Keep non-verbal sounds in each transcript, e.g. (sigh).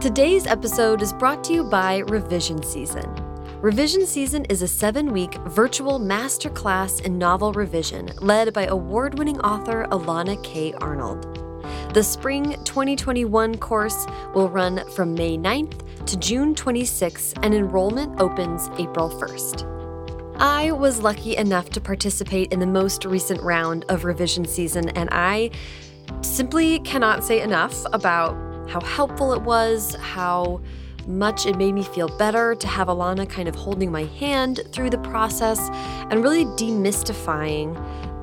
Today's episode is brought to you by Revision Season. Revision Season is a seven week virtual masterclass in novel revision led by award winning author Elana K. Arnold. The Spring 2021 course will run from May 9th to June 26th, and enrollment opens April 1st. I was lucky enough to participate in the most recent round of revision season, and I simply cannot say enough about how helpful it was, how much it made me feel better to have Elana kind of holding my hand through the process and really demystifying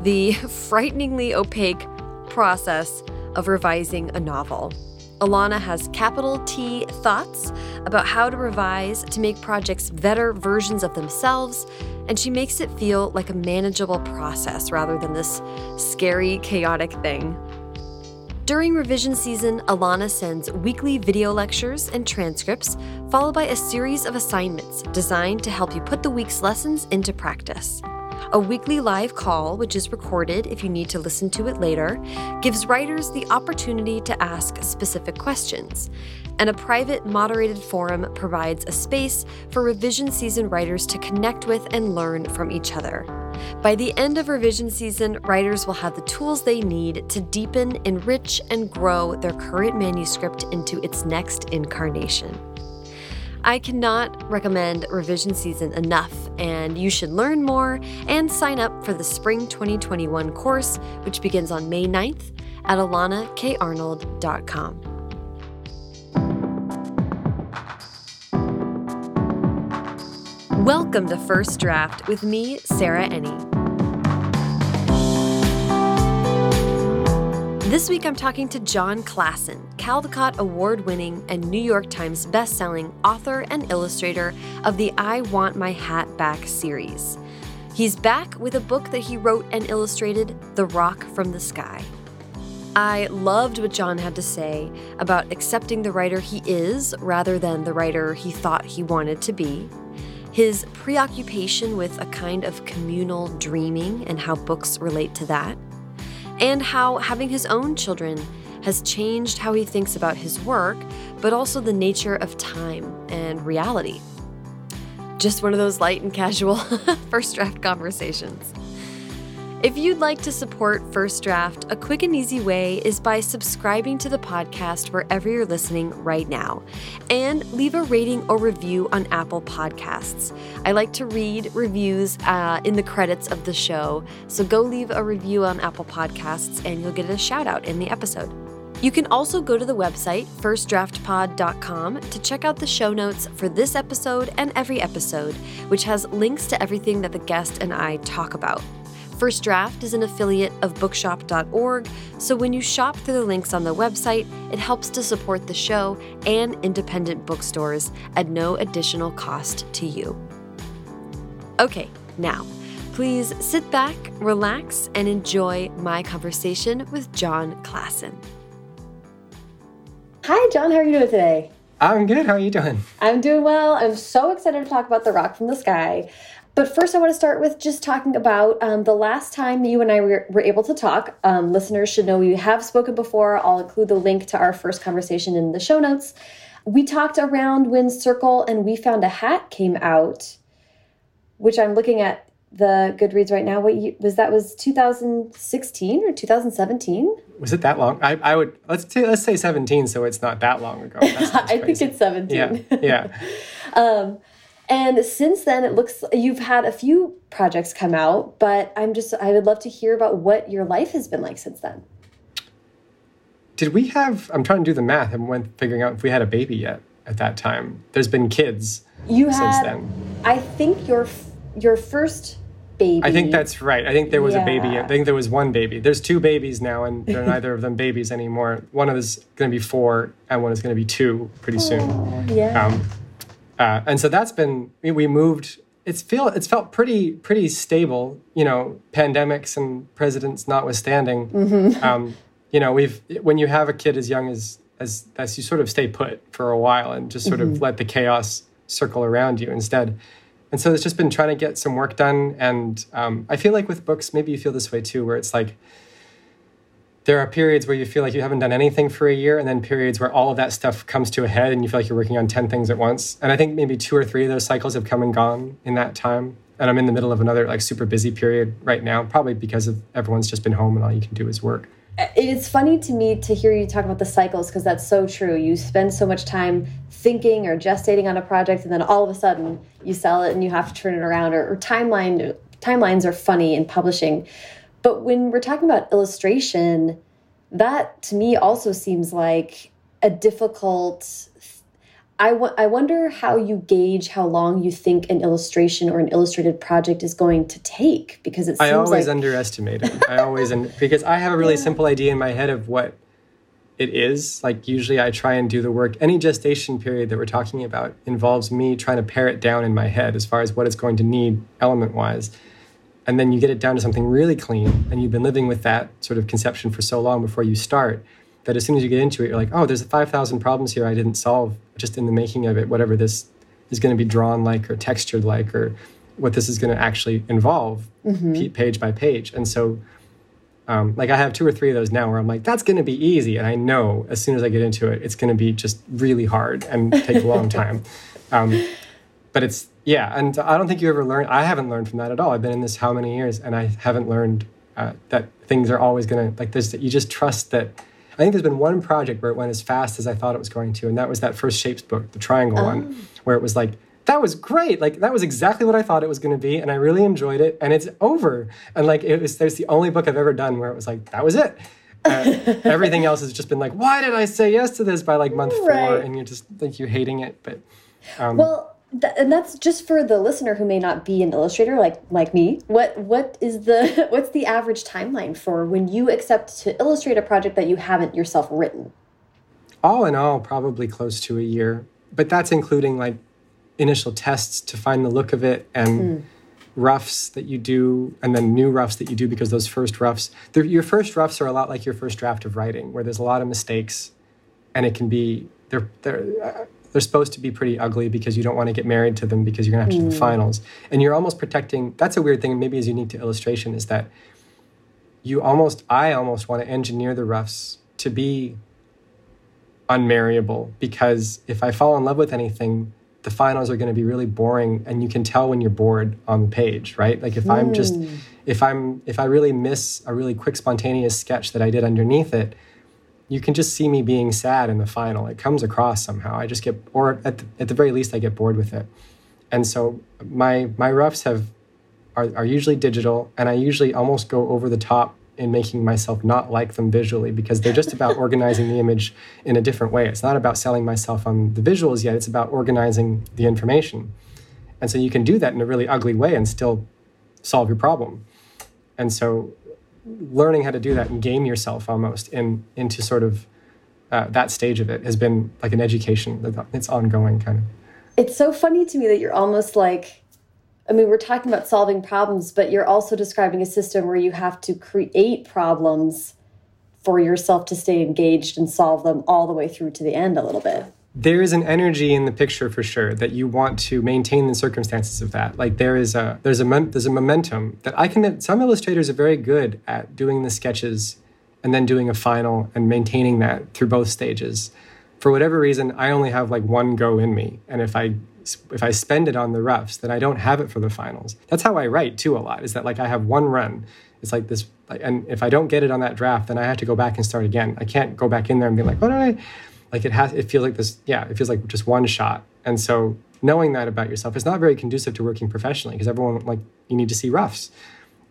the (laughs) frighteningly opaque process of revising a novel. Elana has capital T thoughts about how to revise to make projects better versions of themselves, and she makes it feel like a manageable process rather than this scary, chaotic thing. During revision season, Elana sends weekly video lectures and transcripts, followed by a series of assignments designed to help you put the week's lessons into practice. A weekly live call, which is recorded if you need to listen to it later, gives writers the opportunity to ask specific questions. And a private, moderated forum provides a space for revision season writers to connect with and learn from each other. By the end of revision season, writers will have the tools they need to deepen, enrich, and grow their current manuscript into its next incarnation. I cannot recommend revision season enough, and you should learn more and sign up for the Spring 2021 course, which begins on May 9th at elanakarnold.com. Welcome to First Draft with me, Sarah Enni. This week I'm talking to Jon Klassen, Caldecott Award winning and New York Times bestselling author and illustrator of the I Want My Hat Back series. He's back with a book that he wrote and illustrated, The Rock from the Sky. I loved what Jon had to say about accepting the writer he is rather than the writer he thought he wanted to be, his preoccupation with a kind of communal dreaming and how books relate to that and how having his own children has changed how he thinks about his work, but also the nature of time and reality. Just one of those light and casual (laughs) first draft conversations. If you'd like to support First Draft, a quick and easy way is by subscribing to the podcast wherever you're listening right now and leave a rating or review on Apple Podcasts. I like to read reviews uh, in the credits of the show, so go leave a review on Apple Podcasts and you'll get a shout out in the episode. You can also go to the website, firstdraftpod.com, to check out the show notes for this episode and every episode, which has links to everything that the guest and I talk about. First Draft is an affiliate of bookshop.org, so when you shop through the links on the website, it helps to support the show and independent bookstores at no additional cost to you. Okay, now, please sit back, relax, and enjoy my conversation with Jon Klassen. Hi, Jon. How are you doing today? I'm good. How are you doing? I'm doing well. I'm so excited to talk about The Rock from the Sky. But first, I want to start with just talking about um, the last time you and I were, were able to talk. Um, listeners should know we have spoken before. I'll include the link to our first conversation in the show notes. We talked around when Circle and We Found a Hat came out, which I'm looking at the Goodreads right now. What you, was that? Was 2016 or 2017? Was it that long? I, I would let's say, let's say 17, so it's not that long ago. (laughs) I think it's 17. Yeah, yeah. (laughs) um, and since then, it looks you've had a few projects come out, but I'm just, I would love to hear about what your life has been like since then. Did we have, I'm trying to do the math and went figuring out if we had a baby yet at that time. There's been kids you since had, then. I think your, your first baby. I think that's right. I think there was Yeah. a baby. I think there was one baby. There's two babies now, and they're neither of them babies anymore. One of is going to be four, and one is going to be two pretty soon. Yeah. Um, uh, and so that's been we- moved. It's feel it's felt pretty pretty stable. You know, pandemics and presidents notwithstanding. Um, you know, we've when you have a kid as young as as as you sort of stay put for a while and just sort of let the chaos circle around you instead. And so it's just been trying to get some work done. And um, I feel like with books, maybe you feel this way too, where it's like there are periods where you feel like you haven't done anything for a year, and then periods where all of that stuff comes to a head and you feel like you're working on 10 things at once. And I think maybe two or three of those cycles have come and gone in that time. And I'm in the middle of another like super busy period right now, probably because of everyone's just been home and all you can do is work. It's funny to me to hear you talk about the cycles because that's so true. You spend so much time thinking or gestating on a project, and then all of a sudden you sell it and you have to turn it around. Or, or timeline timelines are funny in publishing but when we're talking about illustration, that to me also seems like a difficult. I, I wonder how you gauge how long you think an illustration or an illustrated project is going to take because it I always like... underestimate it. I always (laughs) because I have a really yeah. simple idea in my head of what it is. Like usually I try and do the work. Any gestation period that we're talking about involves me trying to pare it down in my head as far as what it's going to need element wise and then you get it down to something really clean and you've been living with that sort of conception for so long before you start that as soon as you get into it you're like oh there's 5000 problems here i didn't solve just in the making of it whatever this is going to be drawn like or textured like or what this is going to actually involve mm-hmm. page by page and so um, like i have two or three of those now where i'm like that's going to be easy and i know as soon as i get into it it's going to be just really hard and take a long (laughs) time um, but it's yeah, and I don't think you ever learn. I haven't learned from that at all. I've been in this how many years, and I haven't learned uh, that things are always going to like this. That you just trust that. I think there's been one project where it went as fast as I thought it was going to, and that was that first shapes book, the triangle oh. one, where it was like that was great. Like that was exactly what I thought it was going to be, and I really enjoyed it. And it's over. And like it was, there's the only book I've ever done where it was like that was it. Uh, (laughs) everything else has just been like, why did I say yes to this by like month four? And you're just like you hating it. But um, well, Th and that's just for the listener who may not be an illustrator like like me. What what is the (laughs) what's the average timeline for when you accept to illustrate a project that you haven't yourself written? All in all, probably close to a year, but that's including like initial tests to find the look of it and mm. roughs that you do, and then new roughs that you do because those first roughs, your first roughs are a lot like your first draft of writing, where there's a lot of mistakes, and it can be they're they're. They're supposed to be pretty ugly because you don't want to get married to them because you're going to have to mm. do the finals. And you're almost protecting, that's a weird thing, maybe is unique to illustration, is that you almost, I almost want to engineer the roughs to be unmarriable because if I fall in love with anything, the finals are going to be really boring and you can tell when you're bored on the page, right? Like if mm. I'm just, mm. if I'm, if I really miss a really quick spontaneous sketch that I did underneath it, you can just see me being sad in the final. It comes across somehow. I just get, or at the, at the very least, I get bored with it. And so my my roughs have are, are usually digital, and I usually almost go over the top in making myself not like them visually because they're just about (laughs) organizing the image in a different way. It's not about selling myself on the visuals yet. It's about organizing the information. And so you can do that in a really ugly way and still solve your problem. And so learning how to do that and game yourself almost in into sort of uh, that stage of it has been like an education. It's ongoing, kind of. It's so funny to me that you're almost like, I mean, we're talking about solving problems, but you're also describing a system where you have to create problems for yourself to stay engaged and solve them all the way through to the end a little bit there is an energy in the picture for sure that you want to maintain the circumstances of that. Like there is a there's a there's a momentum that i can some illustrators are very good at doing the sketches and then doing a final and maintaining that through both stages. For whatever reason i only have like one go in me. And if i if i spend it on the roughs then i don't have it for the finals. That's how i write too a lot is that like i have one run. It's like this and if i don't get it on that draft then i have to go back and start again. I can't go back in there and be like what did i like it has it feels like this yeah it feels like just one shot. And so knowing that about yourself is not very conducive to working professionally because everyone like you need to see roughs.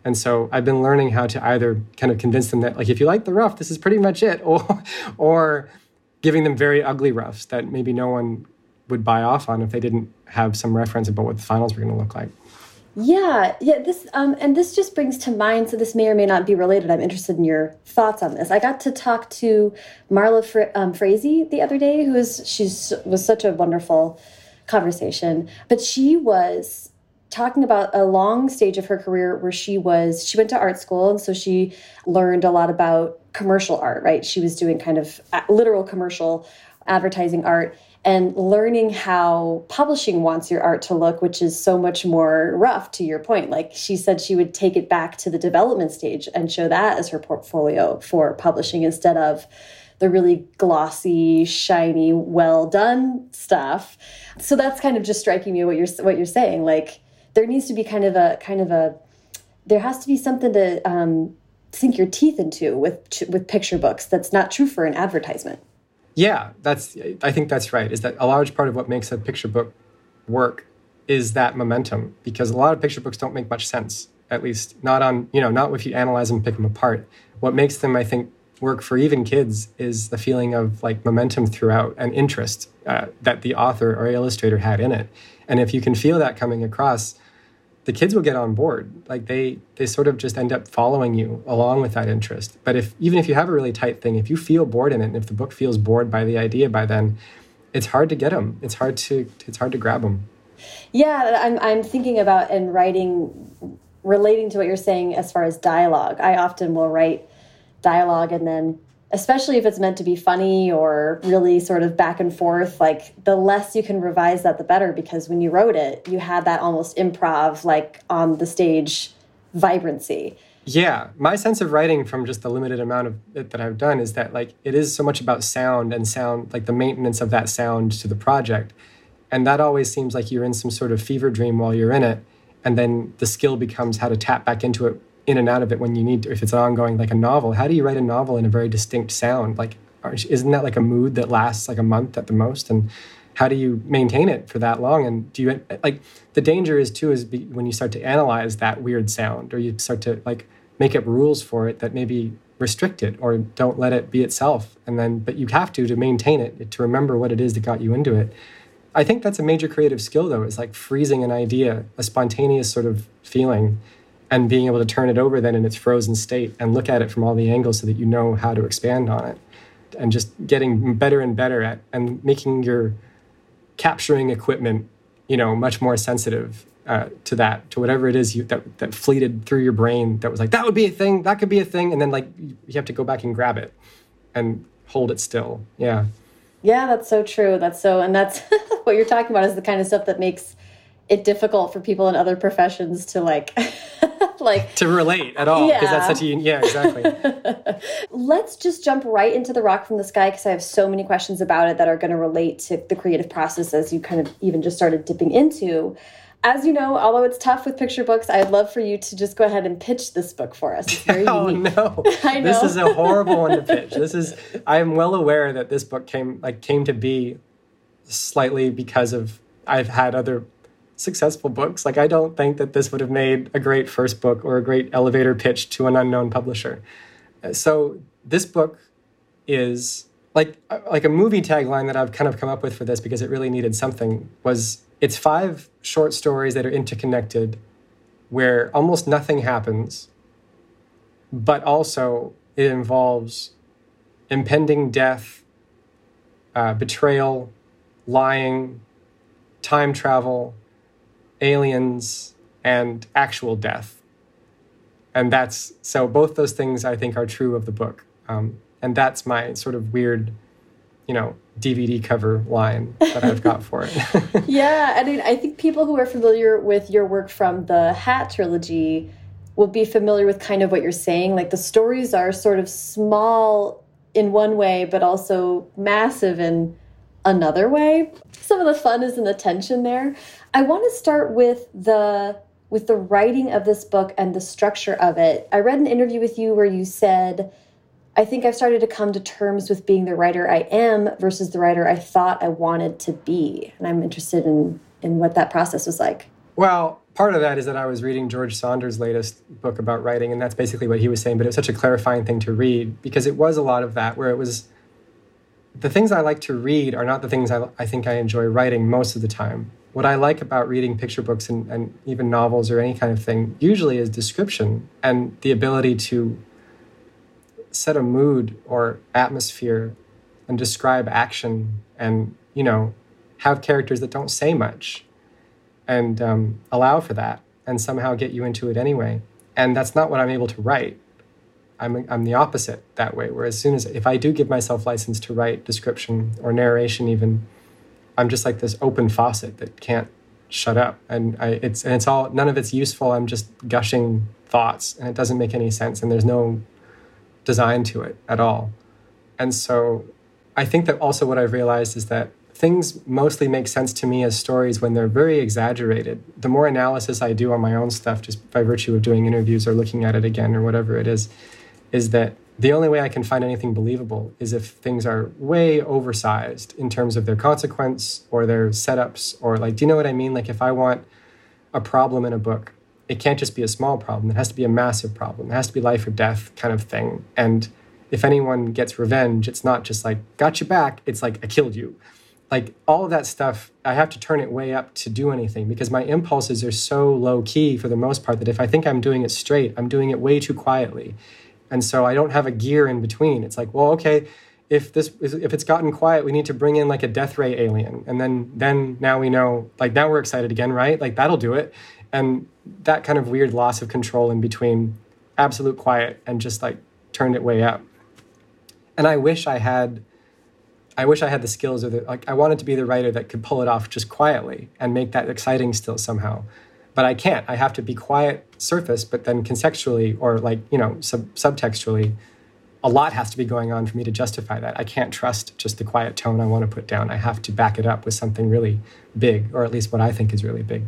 And so i've been learning how to either kind of convince them that like if you like the rough this is pretty much it (laughs) or or giving them very ugly roughs that maybe no one would buy off on if they didn't have some reference about what the finals were going to look like yeah, yeah. This um, and this just brings to mind. So this may or may not be related. I'm interested in your thoughts on this. I got to talk to Marla Fra um, Frazee the other day, who is she's was such a wonderful conversation. But she was talking about a long stage of her career where she was she went to art school and so she learned a lot about commercial art. Right, she was doing kind of uh, literal commercial advertising art and learning how publishing wants your art to look, which is so much more rough to your point. Like she said, she would take it back to the development stage and show that as her portfolio for publishing instead of the really glossy, shiny, well done stuff. So that's kind of just striking me what you're what you're saying. Like there needs to be kind of a kind of a there has to be something to um, sink your teeth into with with picture books. That's not true for an advertisement. Yeah, that's. I think that's right. Is that a large part of what makes a picture book work is that momentum because a lot of picture books don't make much sense. At least not on you know not if you analyze them, pick them apart. What makes them, I think, work for even kids is the feeling of like momentum throughout and interest uh, that the author or illustrator had in it. And if you can feel that coming across, the kids will get on board. Like they they sort of just end up following you along with that interest. But if even if you have a really tight thing, if you feel bored in it, and if the book feels bored by the idea by then, it's hard to get them. It's hard to it's hard to grab them. Yeah, I'm I'm thinking about and writing relating to what you're saying as far as dialogue. I often will write dialogue and then especially if it's meant to be funny or really sort of back and forth like the less you can revise that the better because when you wrote it you had that almost improv like on the stage vibrancy. Yeah. My sense of writing from just the limited amount of it that i've done is that like it is so much about sound and sound like the maintenance of that sound to the project. And that always seems like you're in some sort of fever dream while you're in it and then the skill becomes how to tap back into it in and out of it when you need to, if it's an ongoing like a novel. How do you write a novel in a very distinct sound? Like isn't that like a mood that lasts like a month at the most? And how do you maintain it for that long? And do you like the danger is too is be, when you start to analyze that weird sound or you start to like make up rules for it that maybe restrict it or don't let it be itself. And then but you have to to maintain it to remember what it is that got you into it. I think that's a major creative skill though is like freezing an idea a spontaneous sort of feeling and being able to turn it over then in its frozen state and look at it from all the angles so that you know how to expand on it. And just getting better and better at and making your capturing equipment you know much more sensitive uh, to that to whatever it is you that, that fleeted through your brain that was like that would be a thing that could be a thing and then like you have to go back and grab it and hold it still. Yeah. Yeah that's so true. That's so and that's (laughs) what you're talking about is the kind of stuff that makes it difficult for people in other professions to like (laughs) like to relate at all because yeah. that's such a yeah exactly (laughs) let's just jump right into the rock from the sky because i have so many questions about it that are going to relate to the creative process as you kind of even just started dipping into as you know, although it's tough with picture books, I'd love for you to just go ahead and pitch this book for us. (laughs) oh unique. no, I know. This is a horrible one to pitch. This is I am well aware that this book came like came to be slightly because of I've had other successful books. Like I don't think that this would have made a great first book or a great elevator pitch to an unknown publisher. Uh, so this book is like uh, like a movie tagline that I've kind of come up with for this because it really needed something was it's five short stories that are interconnected where almost nothing happens but also it involves impending death, uh, betrayal, lying, time travel, aliens and actual death. And that's so both those things I think are true of the book. Um, and that's my sort of weird, you know, DVD cover line that I've got for it. (laughs) yeah, I mean, I think people who are familiar with your work from the Hat trilogy will be familiar with kind of what you're saying. Like the stories are sort of small in one way, but also massive in another way. Some of the fun is in the tension there. I want to start with the with the writing of this book and the structure of it. I read an interview with you where you said, I think I've started to come to terms with being the writer I am versus the writer I thought I wanted to be. And I'm interested in in what that process was like. Well, part of that is that I was reading George Saunders' latest book about writing, and that's basically what he was saying. But it was such a clarifying thing to read because it was a lot of that, where it was the things I like to read are not the things I, I think I enjoy writing most of the time what I like about reading picture books and, and even novels or any kind of thing usually is description and the ability to set a mood or atmosphere and describe action and, you know, have characters that don't say much and um, allow for that and somehow get you into it anyway. And that's not what I'm able to write. I'm, I'm the opposite that way, where as soon as if I do give myself license to write description or narration, even, I'm just like this open faucet that can't shut up. And I, it's and it's all none of it's useful. I'm just gushing thoughts, and it doesn't make any sense. And there's no design to it at all. And so, I think that also what I've realized is that things mostly make sense to me as stories when they're very exaggerated. The more analysis I do on my own stuff, just by virtue of doing interviews or looking at it again or whatever it is, is that the only way I can find anything believable is if things are way oversized in terms of their consequence or their setups, or like, do you know what I mean? Like, if I want a problem in a book, it can't just be a small problem, it has to be a massive problem. It has to be life or death kind of thing. And if anyone gets revenge, it's not just like, got you back, it's like, I killed you like all of that stuff i have to turn it way up to do anything because my impulses are so low key for the most part that if i think i'm doing it straight i'm doing it way too quietly and so i don't have a gear in between. It's like well okay if this if it's gotten quiet we need to bring in like a death ray alien. And then then now we know like now we're excited again right? Like that'll do it. And that kind of weird loss of control in between absolute quiet and just like turned it way up. And i wish i had I wish I had the skills or the like I wanted to be the writer that could pull it off just quietly and make that exciting still somehow. But I can't. I have to be quiet surface, but then contextually or like, you know, sub- subtextually, a lot has to be going on for me to justify that. I can't trust just the quiet tone I want to put down. I have to back it up with something really big, or at least what I think is really big.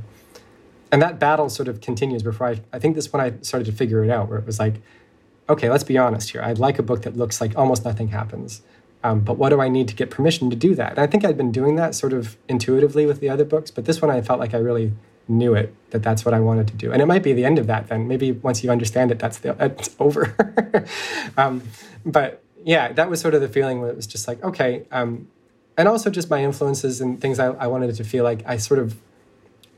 And that battle sort of continues before I I think this when I started to figure it out, where it was like, okay, let's be honest here. I'd like a book that looks like almost nothing happens um, but what do I need to get permission to do that? And I think I'd been doing that sort of intuitively with the other books, but this one I felt like I really knew it that that's what I wanted to do. And it might be the end of that then. Maybe once you understand it, that's the (laughs) that's over. (laughs) um, but yeah, that was sort of the feeling where it was just like okay, um, and also just my influences and things I, I wanted to feel like I sort of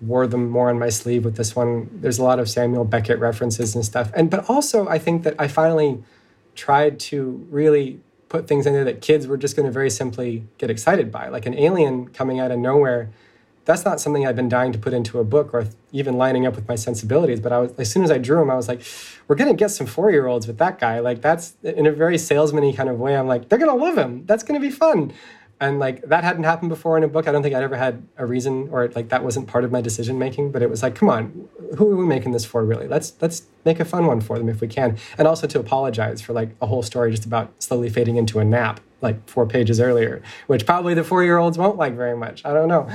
wore them more on my sleeve with this one. There's a lot of Samuel Beckett references and stuff, and but also I think that I finally tried to really put things in there that kids were just going to very simply get excited by. Like an alien coming out of nowhere, that's not something I've been dying to put into a book or even lining up with my sensibilities. But I was, as soon as I drew him, I was like, we're going to get some four year olds with that guy. Like that's in a very salesman kind of way. I'm like, they're going to love him. That's going to be fun and like that hadn't happened before in a book i don't think i'd ever had a reason or like that wasn't part of my decision making but it was like come on who are we making this for really let's let's make a fun one for them if we can and also to apologize for like a whole story just about slowly fading into a nap like four pages earlier which probably the four year olds won't like very much i don't know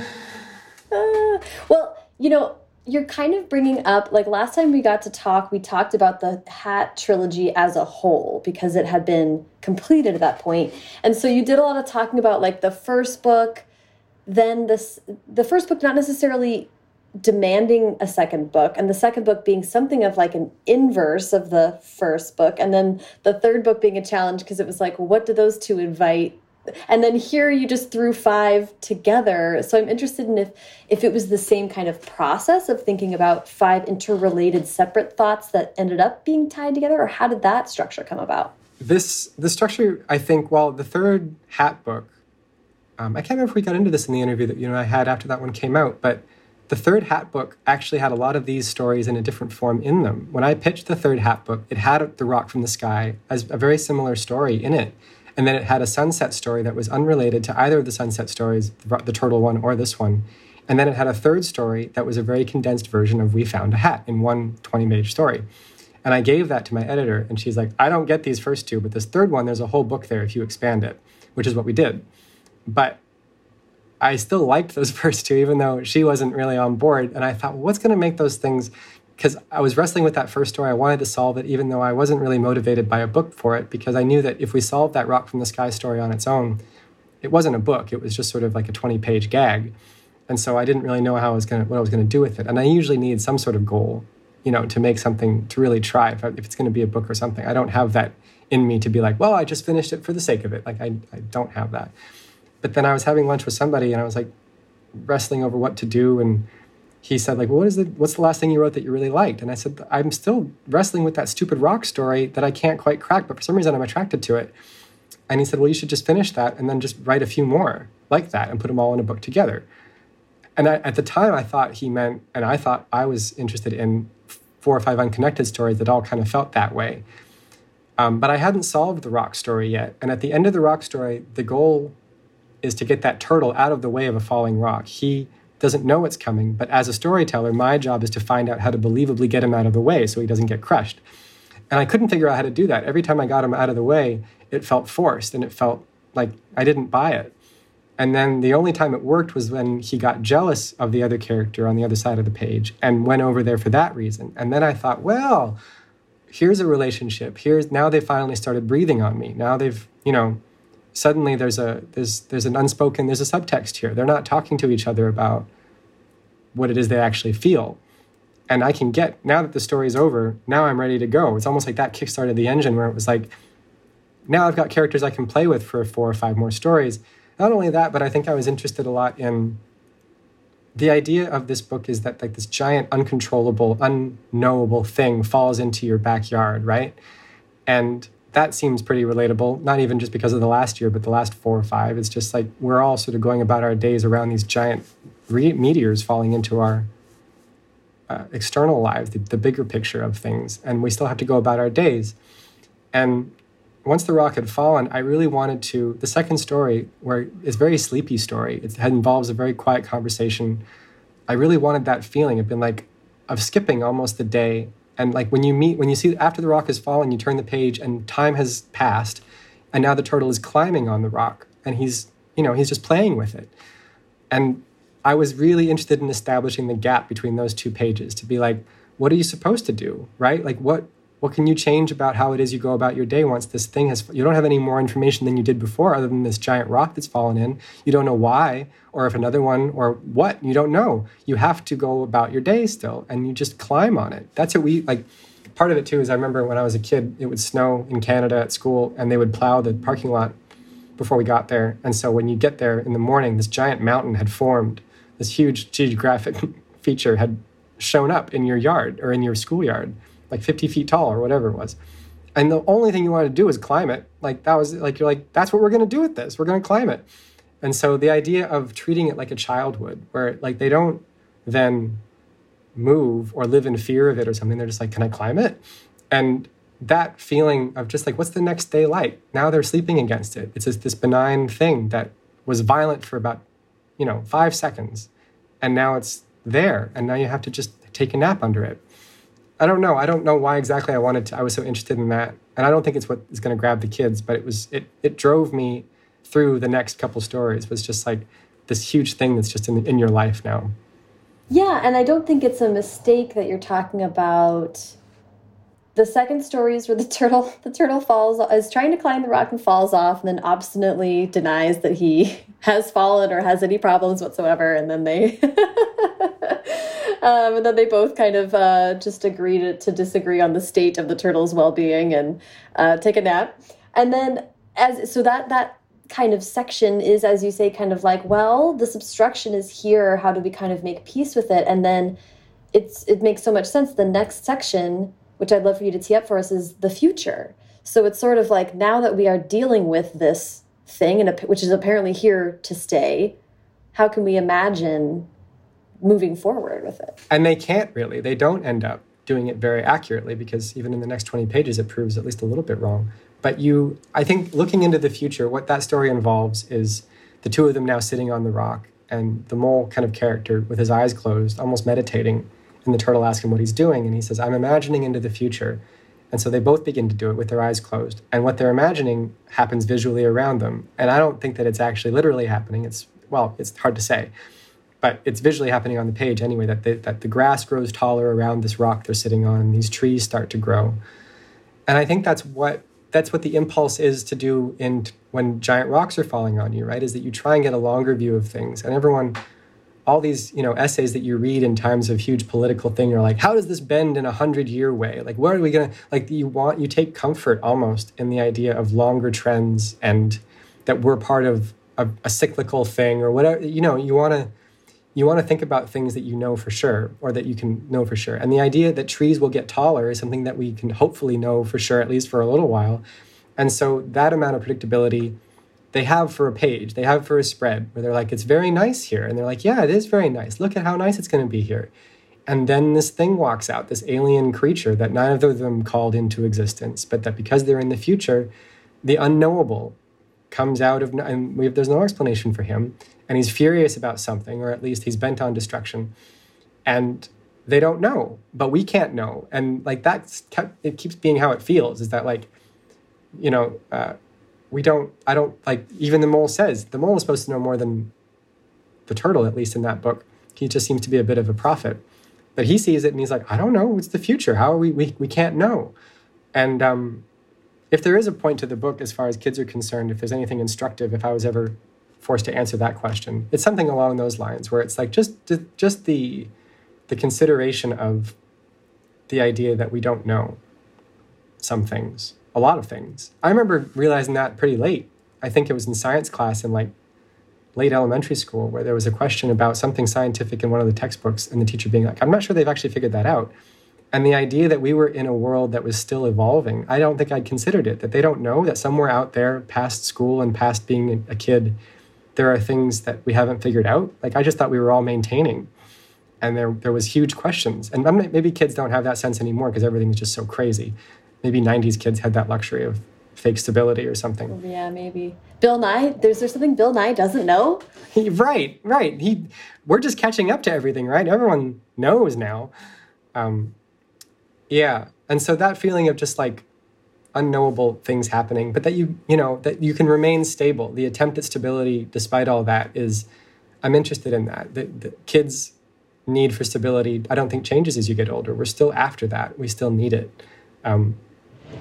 uh, well you know you're kind of bringing up like last time we got to talk we talked about the hat trilogy as a whole because it had been completed at that point. And so you did a lot of talking about like the first book then this the first book not necessarily demanding a second book and the second book being something of like an inverse of the first book and then the third book being a challenge because it was like what do those two invite and then here you just threw five together. So i'm interested in if if it was the same kind of process of thinking about five interrelated separate thoughts that ended up being tied together or how did that structure come about? This the structure i think well the third hat book um, i can't remember if we got into this in the interview that you know i had after that one came out but the third hat book actually had a lot of these stories in a different form in them. When i pitched the third hat book it had the rock from the sky as a very similar story in it and then it had a sunset story that was unrelated to either of the sunset stories, the, turtle one or this one. And then it had a third story that was a very condensed version of We Found a Hat in one 20 page story. And I gave that to my editor, and she's like, I don't get these first two, but this third one, there's a whole book there if you expand it, which is what we did. But I still liked those (laughs) first two, even though she wasn't really on board. And I thought, well, what's going to make those things because I was wrestling with that first story. I wanted to solve it, even though I wasn't really motivated by a book for it, because I knew that if we solved that Rock from the Sky story on its own, it wasn't a book. It was just sort of like a 20 page gag. And so I didn't really know how I was gonna, what I was going to do with it. And I usually need some sort of goal, you know, to make something, to really try if, I, if it's going to be a book or something. I don't have that in me to be like, well, I just finished it for the sake of it. Like, I, I don't have that. But then I was having lunch with somebody and I was like wrestling over what to do. And he said like well, what is the what's the last thing you wrote that you really liked? And i said i'm still wrestling with that stupid rock story that i can't quite crack but for some reason i'm attracted to it. And he said well you should just finish that and then just write a few more like that and put them all in a book together. And I, at the time i thought he meant and i thought i was interested in four or five unconnected stories that all kind of felt that way. Um, but i hadn't solved the rock story yet. And at the end of the rock story the goal is to get that turtle out of the way of a falling rock. He doesn't know what's coming, but as a storyteller, my job is to find out how to believably get him out of the way so he doesn't get crushed. And I couldn't figure out how to do that. Every time I got him out of the way, it felt forced and it felt like I didn't buy it. And then the only time it worked was when he got jealous of the other character on the other side of the page and went over there for that reason. And then I thought, well, here's a relationship. Here's now they finally started breathing on me. Now they've, you know, suddenly there's a there's there's an unspoken there's a subtext here. They're not talking to each other about what it is they actually feel. And I can get now that the story's over, now I'm ready to go. It's almost like that kickstarted the engine where it was like, now I've got characters I can play with for four or five more stories. Not only that, but I think I was interested a lot in the idea of this book is that like this giant uncontrollable unknowable thing falls into your backyard right and that seems pretty relatable not even just because of the last year but the last four or five it's just like we're all sort of going about our days around these giant meteors falling into our uh, external lives the, the bigger picture of things and we still have to go about our days and once the rock had fallen, I really wanted to. The second story, where it's a very sleepy story, it involves a very quiet conversation. I really wanted that feeling of being like, of skipping almost the day. And like when you meet, when you see after the rock has fallen, you turn the page and time has passed, and now the turtle is climbing on the rock, and he's, you know, he's just playing with it. And I was really interested in establishing the gap between those two pages to be like, what are you supposed to do, right? Like what what can you change about how it is you go about your day once this thing has you don't have any more information than you did before other than this giant rock that's fallen in. You don't know why or if another one or what. You don't know. You have to go about your day still and you just climb on it. That's what we like part of it too is i remember when i was a kid it would snow in canada at school and they would plow the parking lot before we got there. And so when you get there in the morning this giant mountain had formed this huge geographic (laughs) feature had shown up in your yard or in your schoolyard like 50 feet tall or whatever it was. And the only thing you wanted to do was climb it. Like that was like, you're like, that's what we're going to do with this. We're going to climb it. And so the idea of treating it like a child would, where like they don't then move or live in fear of it or something. They're just like, can I climb it? And that feeling of just like, what's the next day like? Now they're sleeping against it. It's just this benign thing that was violent for about, you know, five seconds. And now it's there. And now you have to just take a nap under it. I don't know. I don't know why exactly I wanted to. I was so interested in that, and I don't think it's what is going to grab the kids. But it was it it drove me through the next couple stories. Was just like this huge thing that's just in in your life now. Yeah, and I don't think it's a mistake that you're talking about. The second story is where the (laughs) turtle the turtle falls is trying to climb the rock and falls off, and then obstinately denies that he (laughs) has fallen or has any problems whatsoever, and then they (laughs) Um, and then they both kind of uh, just agree to, to disagree on the state of the turtle's well-being and uh, take a nap. And then as so that that kind of section is, as you say, kind of like, well, this obstruction is here. How do we kind of make peace with it? And then it's it makes so much sense. The next section, which I'd love for you to tee up for us, is the future. So it's sort of like now that we are dealing with this thing, and which is apparently here to stay, how can we imagine moving forward with it. And they can't really. They don't end up doing it very accurately because even in the next 20 pages, it proves at least a little bit wrong. But you, I think looking into the future, what that story involves is the two of them now sitting on the rock and the mole kind of character with his eyes closed, almost meditating. And the turtle asks him what he's doing. And he says, I'm imagining into the future. And so they both begin to do it with their eyes closed. And what they're imagining happens visually around them. And I don't think that it's actually literally happening. It's, well, it's hard to say but it's visually happening on the page anyway that the, that the grass grows taller around this rock they're sitting on and these trees start to grow and i think that's what that's what the impulse is to do in when giant rocks are falling on you right is that you try and get a longer view of things and everyone all these you know essays that you read in times of huge political thing you're like how does this bend in a hundred year way like where are we gonna like you want you take comfort almost in the idea of longer trends and that we're part of a, a cyclical thing or whatever you know you want to you want to think about things that you know for sure or that you can know for sure. And the idea that trees will get taller is something that we can hopefully know for sure, at least for a little while. And so that amount of predictability they have for a page, they have for a spread where they're like, it's very nice here. And they're like, yeah, it is very nice. Look at how nice it's going to be here. And then this thing walks out, this alien creature that neither of them called into existence, but that because they're in the future, the unknowable comes out of and we have, there's no explanation for him and he's furious about something or at least he's bent on destruction and they don't know but we can't know and like that's it keeps being how it feels is that like you know uh, we don't i don't like even the mole says the mole is supposed to know more than the turtle at least in that book. He just seems to be a bit of a prophet. But he sees it and he's like i don't know. It's the future. How are we we, we can't know. And um, if there is a point to the book as far as kids are concerned if there's anything instructive if i was ever forced to answer that question it's something along those lines where it's like just just the the consideration of the idea that we don't know some things a lot of things. I remember realizing that pretty late. I think it was in science class in like late elementary school where there was a question about something scientific in one of the textbooks and the teacher being like, I'm not sure they've actually figured that out. And the idea that we were in a world that was still evolving, I don't think I'd considered it, that they don't know that somewhere out there, past school and past being a kid, there are things that we haven't figured out. Like I just thought we were all maintaining. And there, there was huge questions. And maybe kids don't have that sense anymore because everything is just so crazy maybe 90s kids had that luxury of fake stability or something. Yeah, maybe. Bill Nye, there's there something Bill Nye doesn't know? He, right, right. He we're just catching up to everything, right? Everyone knows now. Um, yeah. And so that feeling of just like unknowable things happening, but that you, you know, that you can remain stable. The attempt at stability despite all that is I'm interested in that. The, the kids need for stability I don't think changes as you get older. We're still after that. We still need it. Um,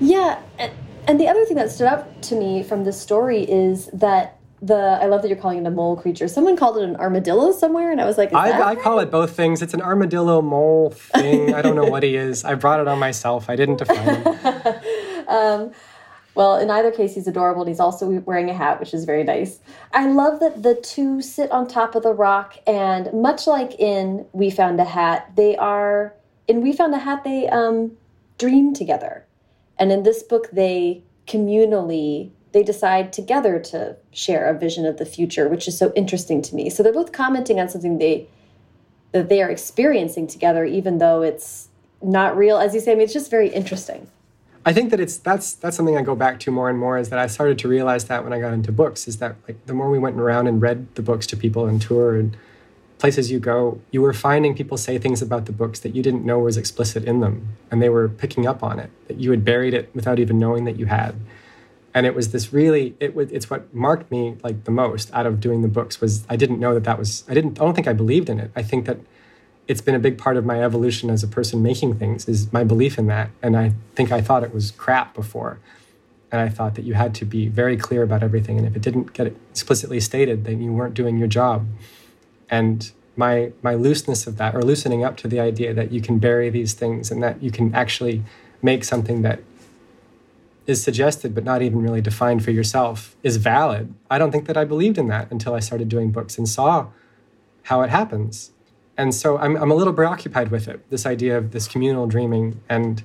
yeah, and, and the other thing that stood out to me from this story is that the I love that you're calling it a mole creature. Someone called it an armadillo somewhere, and I was like, I, I, call it both things. It's an armadillo mole thing. I don't know what he is. I brought it on myself. I didn't define him. (laughs) um, well, in either case, he's adorable, and he's also wearing a hat, which is very nice. I love that the two sit on top of the rock, and much like in We Found a Hat, they are in We Found a Hat. They um, dream together and in this book, they communally they decide together to share a vision of the future, which is so interesting to me. So they're both commenting on something they that they are experiencing together, even though it's not real. As you say, I mean, it's just very interesting. I think that it's that's that's something I go back to more and more is that I started to realize that when I got into books is that like the more we went around and read the books to people and tour and places you go, you were finding people say things about the books that you didn't know was explicit in them, and they were picking up on it. That you had buried it without even knowing that you had. And it was this really, it was, it's what marked me like the most out of doing the books was I didn't know that that was I didn't I don't think I believed in it. I think that it's been a big part of my evolution as a person making things is my belief in that, and I think I thought it was crap before. And I thought that you had to be very clear about everything. And if it didn't get explicitly stated, then you weren't doing your job and my my looseness of that or loosening up to the idea that you can bury these things and that you can actually make something that is suggested but not even really defined for yourself is valid. I don't think that i believed in that until i started doing books and saw how it happens. And so i'm, I'm a little preoccupied with it this idea of this communal dreaming and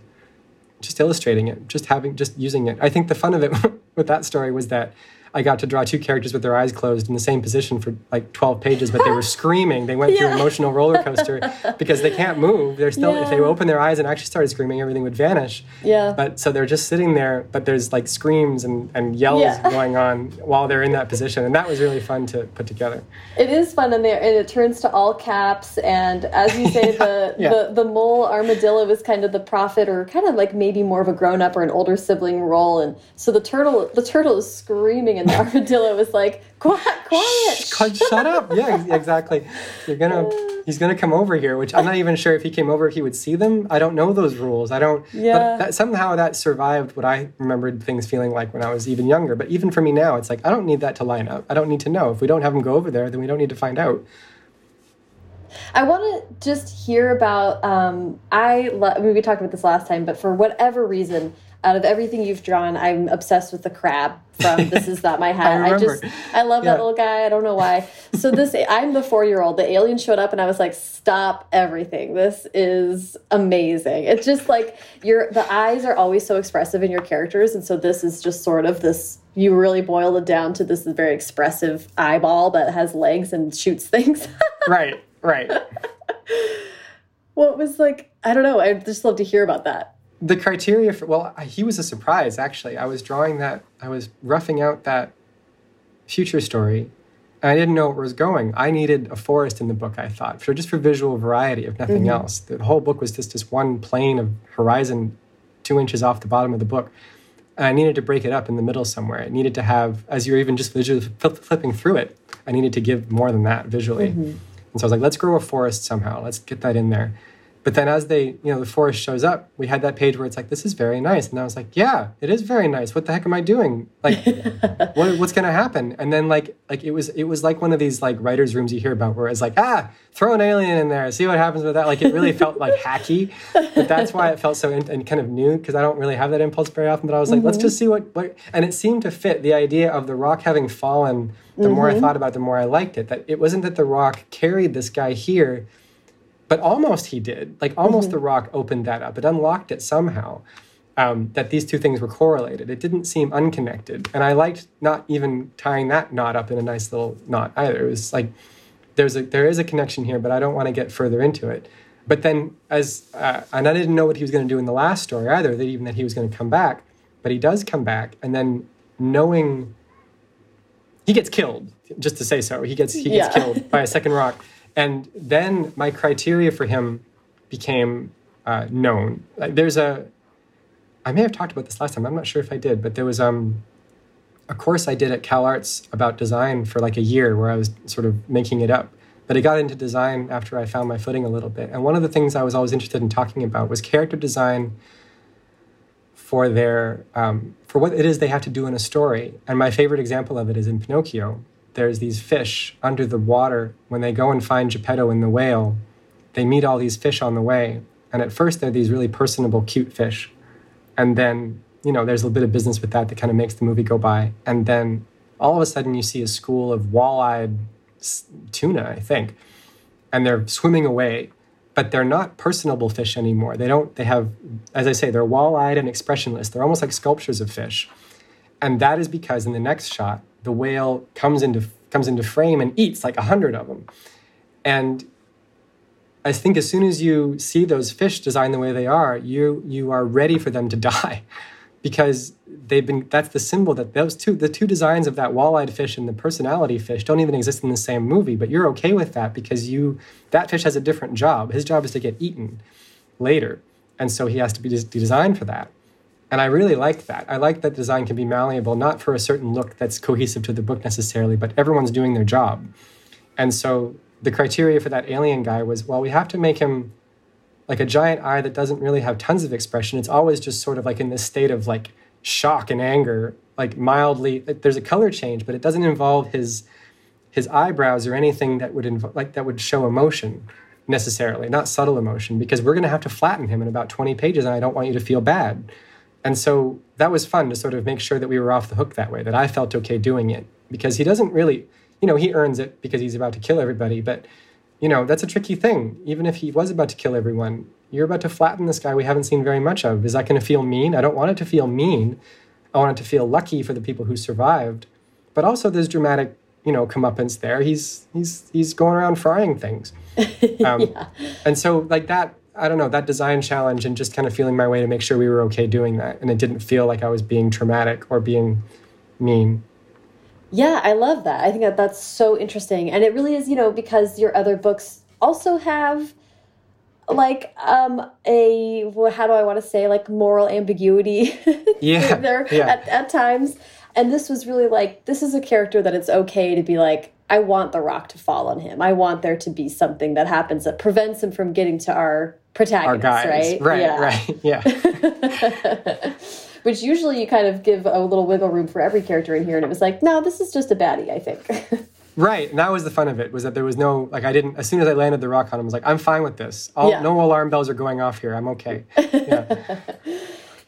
just illustrating it just having just using it. I think the fun of it (laughs) with that story was that I got to draw two characters with their eyes closed in the same position for like 12 pages, but they were (laughs) screaming. They went yeah. through an emotional roller coaster (laughs) because they can't move. They're still, yeah. if they open their eyes and actually started screaming, everything would vanish. Yeah. But so they're just sitting there, but there's like screams and, and yells yeah. (laughs) going on while they're in that position. And that was really fun to put together. It is fun in there, and it turns to all caps. And as you say, the, the, the mole armadillo is kind of the prophet or kind of like maybe more of a grown up or an older sibling role. And so the turtle, the turtle is screaming and the armadillo was like, quiet, quiet. Shut up. Yeah, exactly. You're gonna (laughs) he's gonna come over here, which I'm not even sure if he came over he would see them. I don't know those rules. I don't yeah. but that somehow that survived what I remembered things feeling like when I was even younger. But even for me now, it's like I don't need that to line up. I don't need to know. If we don't have him go over there, then we don't need to find out. I want to just hear about. Um, I, I mean, we talked about this last time, but for whatever reason, out of everything you've drawn, I'm obsessed with the crab from This Is Not My (laughs) Hat. I, I, just, I love yeah. that little guy. I don't know why. So this, (laughs) I'm the four year old. The alien showed up, and I was like, "Stop everything! This is amazing." It's just like your the eyes are always so expressive in your characters, and so this is just sort of this. You really boil it down to this very expressive eyeball that has legs and shoots things. (laughs) right. Right. what was like? I don't know. I'd just love to hear about that the criteria for well he was a surprise actually i was drawing that i was roughing out that future story. And I didn't know where it was going. I needed a forest in the book, I thought, for just for visual variety, if nothing mm-hmm. else. The whole book was just this one plane of horizon two inches off the bottom of the book. And I needed to break it up in the middle somewhere. It needed to have, as you're even just visually flipping through it, I needed to give more than that visually. Mm-hmm. And so I was like, let's grow a forest somehow. Let's get that in there. But then as they, you know, the forest shows up, we had that page where it's like, this is very nice. And I was like, yeah, it is very nice. What the heck am I doing? Like, (laughs) what, what's going to happen? And then like, like it was, it was like one of these like writer's rooms you hear about where it's like, ah, throw an alien in there, see what happens with that. Like it really felt like hacky, but that's why it felt so in, and kind of new because I don't really have that impulse very often. But I was like, mm-hmm. let's just see what, what, and it seemed to fit the idea of the rock having fallen. The mm-hmm. more I mm-hmm. thought about it, the more I liked it. That it wasn't that the rock carried this guy here but almost he did. Like almost mm-hmm. the rock opened that up. It unlocked it somehow. Um, that these two things were correlated. It didn't seem unconnected, and I liked not even tying that knot up in a nice little knot either. It was like there's a there is a connection here, but I don't want to get further into it. But then, as uh, and I didn't know what he was going to do in the last story either. That even that he was going to come back, but he does come back, and then knowing he gets killed. Just to say so, he gets he gets yeah. killed by a second (laughs) rock. And then my criteria for him became uh, known. There's a, I may have talked about this last time. I'm not sure if I did, but there was um, a course I did at Cal Arts about design for like a year where I was sort of making it up. But I got into design after I found my footing a little bit. And one of the things I was always interested in talking about was character design for their um, for what it is they have to do in a story. And my favorite example of it is in Pinocchio, there's these fish under the water. When they go and find Geppetto and the whale, they meet all these fish on the way. And at first, they're these really personable, cute fish. And then, you know, there's a bit of business with that that kind of makes the movie go by. And then all of a sudden, you see a school of wall eyed tuna, I think. And they're swimming away, but they're not personable fish anymore. They don't, they have, as I say, they're wall eyed and expressionless. They're almost like sculptures of fish. And that is because in the next shot, the whale comes into comes into frame and eats like a hundred of them. And I think as soon as you see those fish designed the way they are, you you are ready for them to (laughs) die, because they've been. That's the symbol that those two the two designs of that wall-eyed fish and the personality fish don't even exist in the same movie. But you're okay with that because you that fish has a different job. His job is to get eaten later, and so he has to be designed for that. And I really like that. I like that design can be malleable, not for a certain look that's cohesive to the book necessarily, but everyone's doing their job. And so the criteria for that alien guy was well, we have to make him like a giant eye that doesn't really have tons of expression. It's always just sort of like in this state of like shock and anger, like mildly. There's a color change, but it doesn't involve his his eyebrows or anything that would inv- like that would show emotion necessarily, not subtle emotion, because we're going to have to flatten him in about 20 pages, and I don't want you to feel bad. And so that was fun to sort of make sure that we were off the hook that way, that I felt okay doing it because he doesn't really, you know, he earns it because he's about to kill everybody. But, you know, that's a tricky thing. Even if he was about to kill everyone, you're about to flatten this guy we haven't seen very much of. Is that going to feel mean? I don't want it to feel mean. I want it to feel lucky for the people who survived. But also, there's dramatic, you know, comeuppance there. He's he's he's going around frying things, (laughs) um, yeah. and so like that I don't know, that design challenge and just kind of feeling my way to make sure we were okay doing that. And it didn't feel like I was being traumatic or being mean. Yeah, I love that. I think that that's so interesting. And it really is, you know, because your other books also have like um a well, how do I want to say like moral ambiguity (laughs) yeah, there yeah. At, at times. And this was really like this is a character that it's okay to be like I want the rock to fall on him. I want there to be something that happens that prevents him from getting to our protagonist, right? Right, yeah. right, yeah. (laughs) Which usually you kind of give a little wiggle room for every character in here, and it was like, no, this is just a baddie, I think. (laughs) right, and that was the fun of it was that there was no like I didn't. As soon as I landed the rock on him, I was like, I'm fine with this. All, yeah. No alarm bells are going off here. I'm okay. (laughs) Yeah.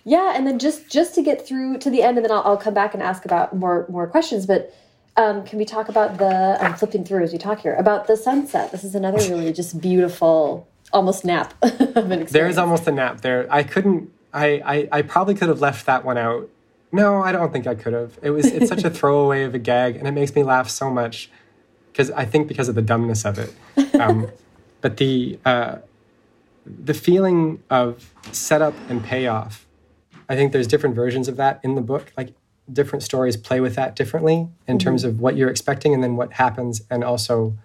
yeah, and then just just to get through to the end, and then I'll, I'll come back and ask about more more questions, but um, can we talk about the, I'm flipping through as we talk here, about the sunset? This is another really just beautiful, almost nap (laughs) There is almost a nap there. I couldn't, I, I, I probably could have left that one out. No, I don't think I could have. It was, it's such a (laughs) throwaway of a gag and it makes me laugh so much because I think because of the dumbness of it. Um, (laughs) but the, uh, the feeling of setup and payoff, I think there's different versions of that in the book. Like different stories play with that differently in mm-hmm. terms of what you're expecting and then what happens and also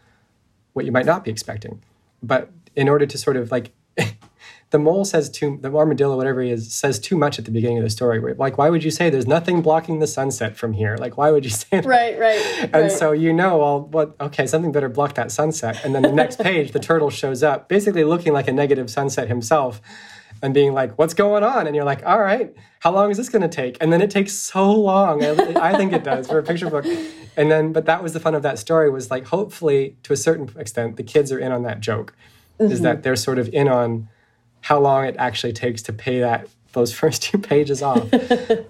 what you might not be expecting. But in order to sort of like (laughs) the mole says too the armadillo whatever he is says too much at the beginning of the story. Like why would you say there's nothing blocking the sunset from here? Like why would you say that? right right (laughs) and right. so you know well what okay something better block that sunset. And then the next page the turtle shows up basically looking like a negative sunset himself and being like what's going on? And you're like all right how long is this going to take? And then it takes so long. I, I think it does for a picture book. And then but that was the fun of that story was like hopefully to a certain extent the kids are in on that joke mm-hmm. is that they're sort of in on how long it actually takes to pay that those (laughs) first two pages off.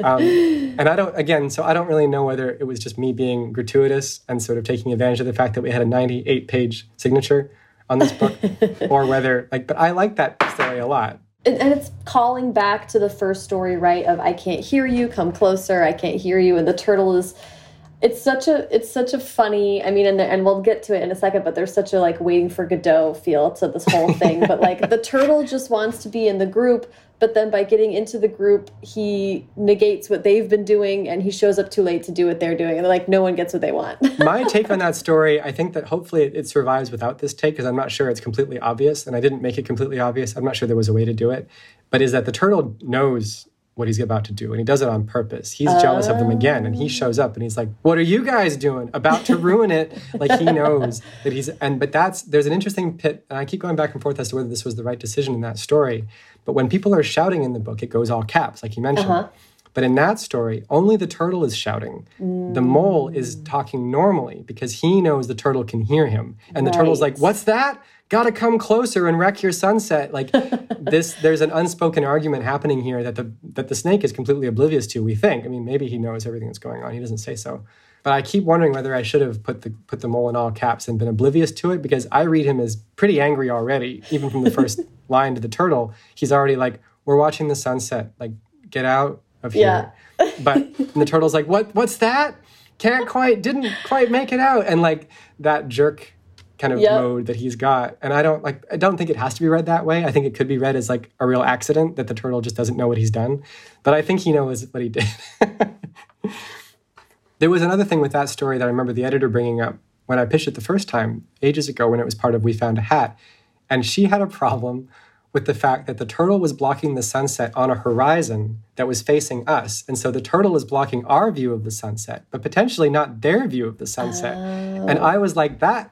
um, and I don't, again, so I don't really know whether it was just me being gratuitous and sort of taking advantage of the fact that we had a 98 page signature on this book, (laughs) or whether, like, but I like that story a lot. And, and it's calling back to the first story, right? Of I can't hear you, come closer, I can't hear you. And the turtle is it's such a it's such a funny i mean and, and we'll get to it in a second but there's such a like waiting for godot feel to this whole thing. But like the turtle just wants to be in the group but then by getting into the group he negates what they've been doing and he shows up too late to do what they're doing. And like no one gets what they want. (laughs) My take on that story i think that hopefully it, it survives without this take because i'm not sure it's completely obvious and i didn't make it completely obvious. I'm not sure there was a way to do it. But is that the turtle knows what he's about to do and he does it on purpose he's uh, jealous of them again and he shows up and he's like what are you guys doing about to ruin it like he knows (laughs) that he's and but that's there's an interesting pit and i keep going back and forth as to whether this was the right decision in that story but when people are shouting in the book it goes all caps like you mentioned uh-huh. But in that story, only the turtle is shouting. Mm. The mole is talking normally because he knows the turtle can hear him. And right. the turtle's like, What's that? Gotta come closer and wreck your sunset. Like (laughs) this there's an unspoken argument happening here that the that the snake is completely oblivious to we think. I mean maybe he knows everything that's going on. He doesn't say so. But i keep wondering whether i should have put the put the mole in all caps and been oblivious to it because i read him as pretty angry already even from the first (laughs) line to the turtle. He's already like we're watching the sunset. Like get out of here. Yeah. but (laughs) the turtle's like what what's that? Can't quite didn't quite make it out. And like that jerk kind of yep. mode that he's got. And I don't like I don't think it has to be read that way. I think it could be read as like a real accident that the turtle just doesn't know what he's done. But I think he knows what he did. (laughs) there was another thing with that story that I remember the editor bringing up when I pitched it the first time ages ago when it was part of We Found a Hat. And she had a problem with the fact that the turtle was blocking the sunset on a horizon that was facing us. And so the turtle is blocking our view of the sunset, but potentially not their view of the sunset. Oh. And I was like, that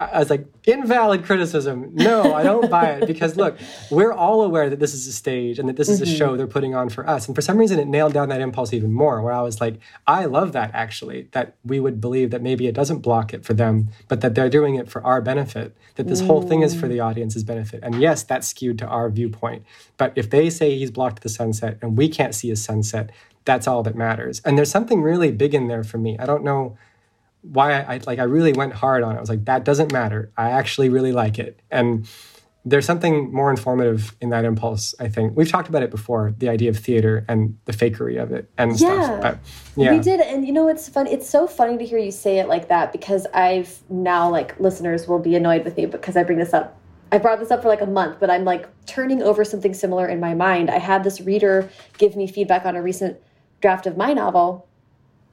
I was like, invalid criticism. No, I don't buy it because look, we're all aware that this is a stage and that this is mm-hmm. a show they're putting on for us. And for some reason, it nailed down that impulse even more. Where I was like, I love that actually, that we would believe that maybe it doesn't block it for them, but that they're doing it for our benefit, that this mm. whole thing is for the audience's benefit. And yes, that's skewed to our viewpoint. But if they say he's blocked the sunset and we can't see a sunset, that's all that matters. And there's something really big in there for me. I don't know why I, I, like I really went hard on it. I was like, that doesn't matter. I actually really like it. And there's something more informative in that impulse, I think. We've talked about it before, the idea of theater and the fakery of it and yeah, stuff. But, yeah. We did. And you know, it's fun. It's so funny to hear you say it like that because I've now, like, listeners will be annoyed with me because I bring this up. I brought this up for like a month, but I'm like turning over something similar in my mind. I had this reader give me feedback on a recent draft of my novel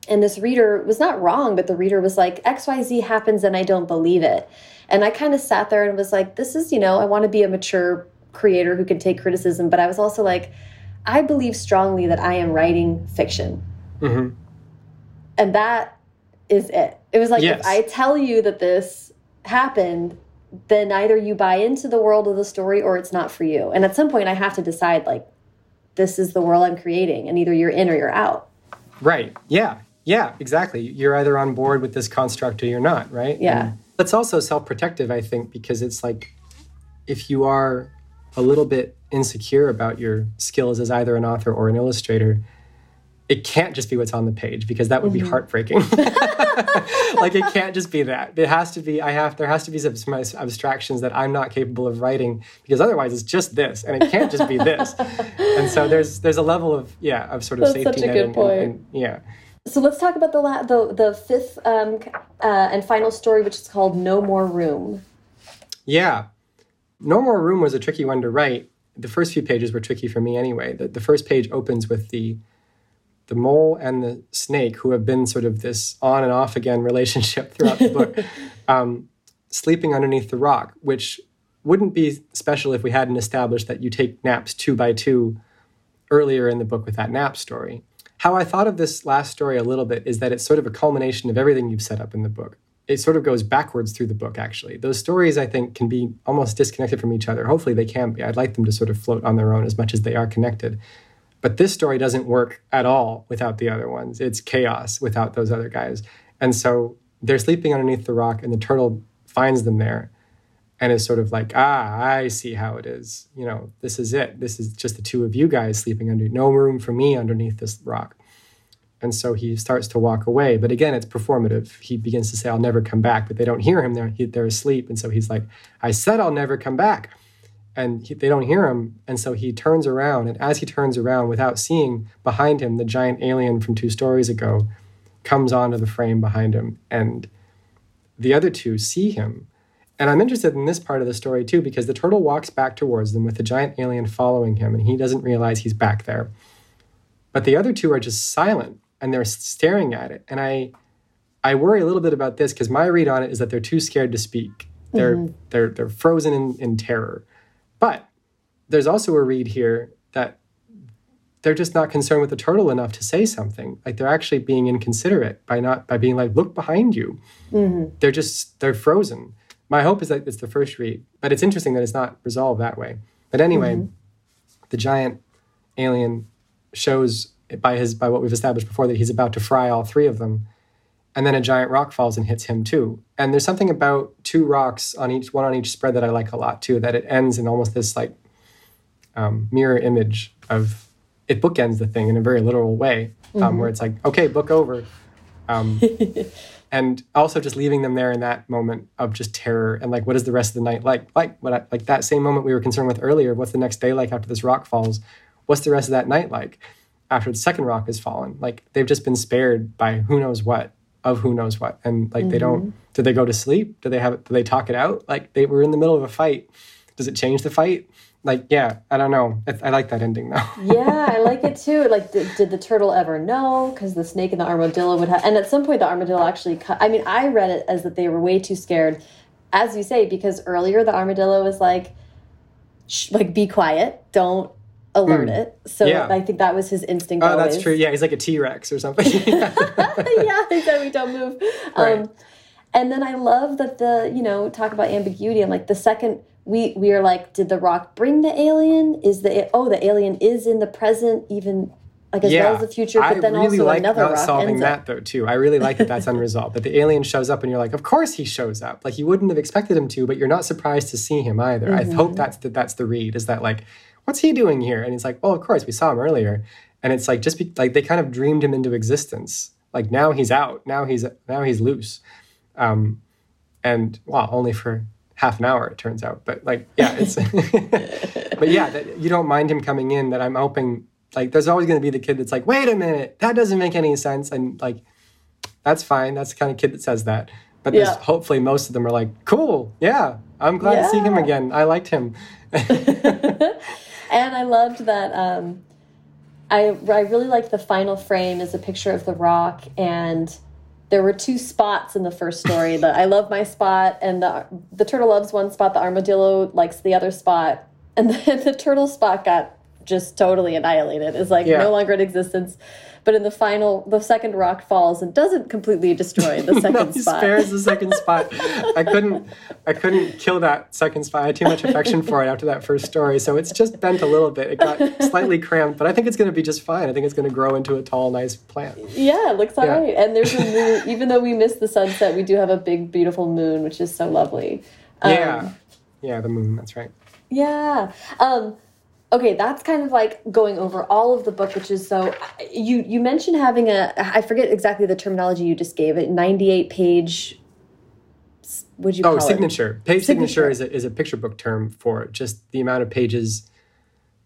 and this reader was not wrong, but the reader was like, XYZ happens and I don't believe it. And I kind of sat there and was like, this is, you know, I want to be a mature creator who can take criticism. But I was also like, I believe strongly that I am writing fiction. Mm -hmm. And that is it. It was like, yes. if I tell you that this happened, then either you buy into the world of the story or it's not for you. And at some point, I have to decide, like, this is the world I'm creating, and either you're in or you're out. Right. Yeah. Yeah, exactly. You're either on board with this construct or you're not, right? Yeah. And that's also self protective, I think, because it's like if you are a little bit insecure about your skills as either an author or an illustrator, it can't just be what's on the page because that would mm-hmm. be heartbreaking. (laughs) (laughs) like it can't just be that. It has to be I have there has to be some, some abstractions that I'm not capable of writing because otherwise it's just this and it can't just be this. (laughs) and so there's there's a level of yeah, of sort of That's safety such a net good point. And, and, yeah. So let's talk about the la- the the fifth um, uh, and final story, which is called "No More Room." Yeah, "No More Room" was a tricky one to write. The first few pages were tricky for me anyway. The, the first page opens with the the mole and the snake, who have been sort of this on and off again (laughs) relationship throughout the book, (laughs) um, sleeping underneath the rock, which wouldn't be special if we hadn't established that you take naps two by two earlier in the book with that nap story. How I thought of this last story a little bit is that it's sort of a culmination of everything you've set up in the book. It sort of goes backwards through the book, actually. Those stories, I think, can be almost disconnected from each other. Hopefully, they can be. I'd like them to sort of float on their own as much as they are connected. But this story doesn't work at all without the other ones. It's chaos without those other guys. And so they're sleeping underneath the rock, and the turtle finds them there and is sort of like, ah, I see how it is. You know, this is it. This is just the two of you guys sleeping under, no room for me underneath this rock. And so he starts to walk away. But again, it's performative. He begins to say, I'll never come back. But they don't hear him. They're, he, they're asleep. And so he's like, I said I'll never come back. And he, they don't hear him. And so he turns around. And as he turns around, without seeing behind him, the giant alien from two stories ago comes onto the frame behind him. And the other two see him and I'm interested in this part of the story too, because the turtle walks back towards them with the giant alien following him, and he doesn't realize he's back there. But the other two are just silent and they're staring at it. And I I worry a little bit about this because my read on it is that they're too scared to speak. They're mm-hmm. they're they're frozen in, in terror. But there's also a read here that they're just not concerned with the turtle enough to say something. Like they're actually being inconsiderate by not by being like, look behind you. Mm-hmm. They're just they're frozen my hope is that it's the first read, but it's interesting that it's not resolved that way. But anyway, mm-hmm. the giant alien shows by his by what we've established before that he's about to fry all three of them, and then a giant rock falls and hits him too. And there's something about two rocks on each one on each spread that I like a lot too. That it ends in almost this like um, mirror image of it bookends the thing in a very literal way, um, mm-hmm. where it's like okay, book over. Um, (laughs) and also just leaving them there in that moment of just terror and like what is the rest of the night like? Like what I, like that same moment we were concerned with earlier what's the next day like after this rock falls? What's the rest of that night like after the second rock has fallen? Like they've just been spared by who knows what of who knows what and like mm-hmm. they don't mm-hmm. do they go to sleep? Do they have do they talk it out? Like they were in the middle of a fight. Does it change the fight like yeah i don't know. I, I like that ending though. (laughs) Yeah i like it too. Like did, did the turtle ever know? Because the snake and the armadillo would have and at some point the armadillo actually cut i mean i read it as that they were way too scared. As you say because earlier the armadillo was like like be quiet. Don't alert mm. it. So yeah. i think that was his instinct oh always. that's true. Yeah he's like a t-rex or something. (laughs) Yeah (laughs) exactly don't move. Right. um and then i love that the you know talk about ambiguity and like the second we we are like, did the rock bring the alien? Is the oh the alien is in the present even like as yeah, well as the future, but I then really also like another rock solving that up. though too. I really like that that's (laughs) unresolved. That the alien shows up and you're like, of course he shows up. Like you wouldn't have expected him to, but you're not surprised to see him either. Mm -hmm. I mm-hmm. hope that's the, that's the read. Is that like, what's he doing here? And he's like, well, of course we saw him earlier, and it's like just be, like they kind of dreamed him into existence. Like now he's out. Now he's now he's loose, um, and well, only for half an hour it turns out but like yeah it's (laughs) but yeah that, you don't mind him coming in that i'm hoping like there's always going to be the kid that's like wait a minute that doesn't make any sense and like that's fine that's the kind of kid that says that but yeah. hopefully most of them are like cool yeah i'm glad yeah. to see him again i liked him (laughs) and i loved that um i i really like the final frame is a picture of the rock and there were two spots in the first story. that I love my spot, and the the turtle loves one spot. The armadillo likes the other spot, and (laughs) then the turtle spot got just totally annihilated. It's like yeah. no longer in existence. But in the final, the second rock falls and doesn't completely destroy the (laughs) second no, he spot. spares the (laughs) second spot. I couldn't, I couldn't kill that second spot. I had too much affection for it after that first story, so it's just bent a little bit. It got (laughs) slightly cramped, but I think it's going to be just fine. I think it's going to grow into a tall, nice plant. Yeah, it looks all yeah. right. And there's a moon. even though we missed the sunset, we do have a big, beautiful moon, which is so lovely. Um, yeah, yeah, the moon. That's right. Yeah. Um, okay that's kind of like going over all of the book which is so you you mentioned having a i forget exactly the terminology you just gave it 98 page would you oh signature it? page signature, signature. is, a, is a picture book term for just the amount of pages.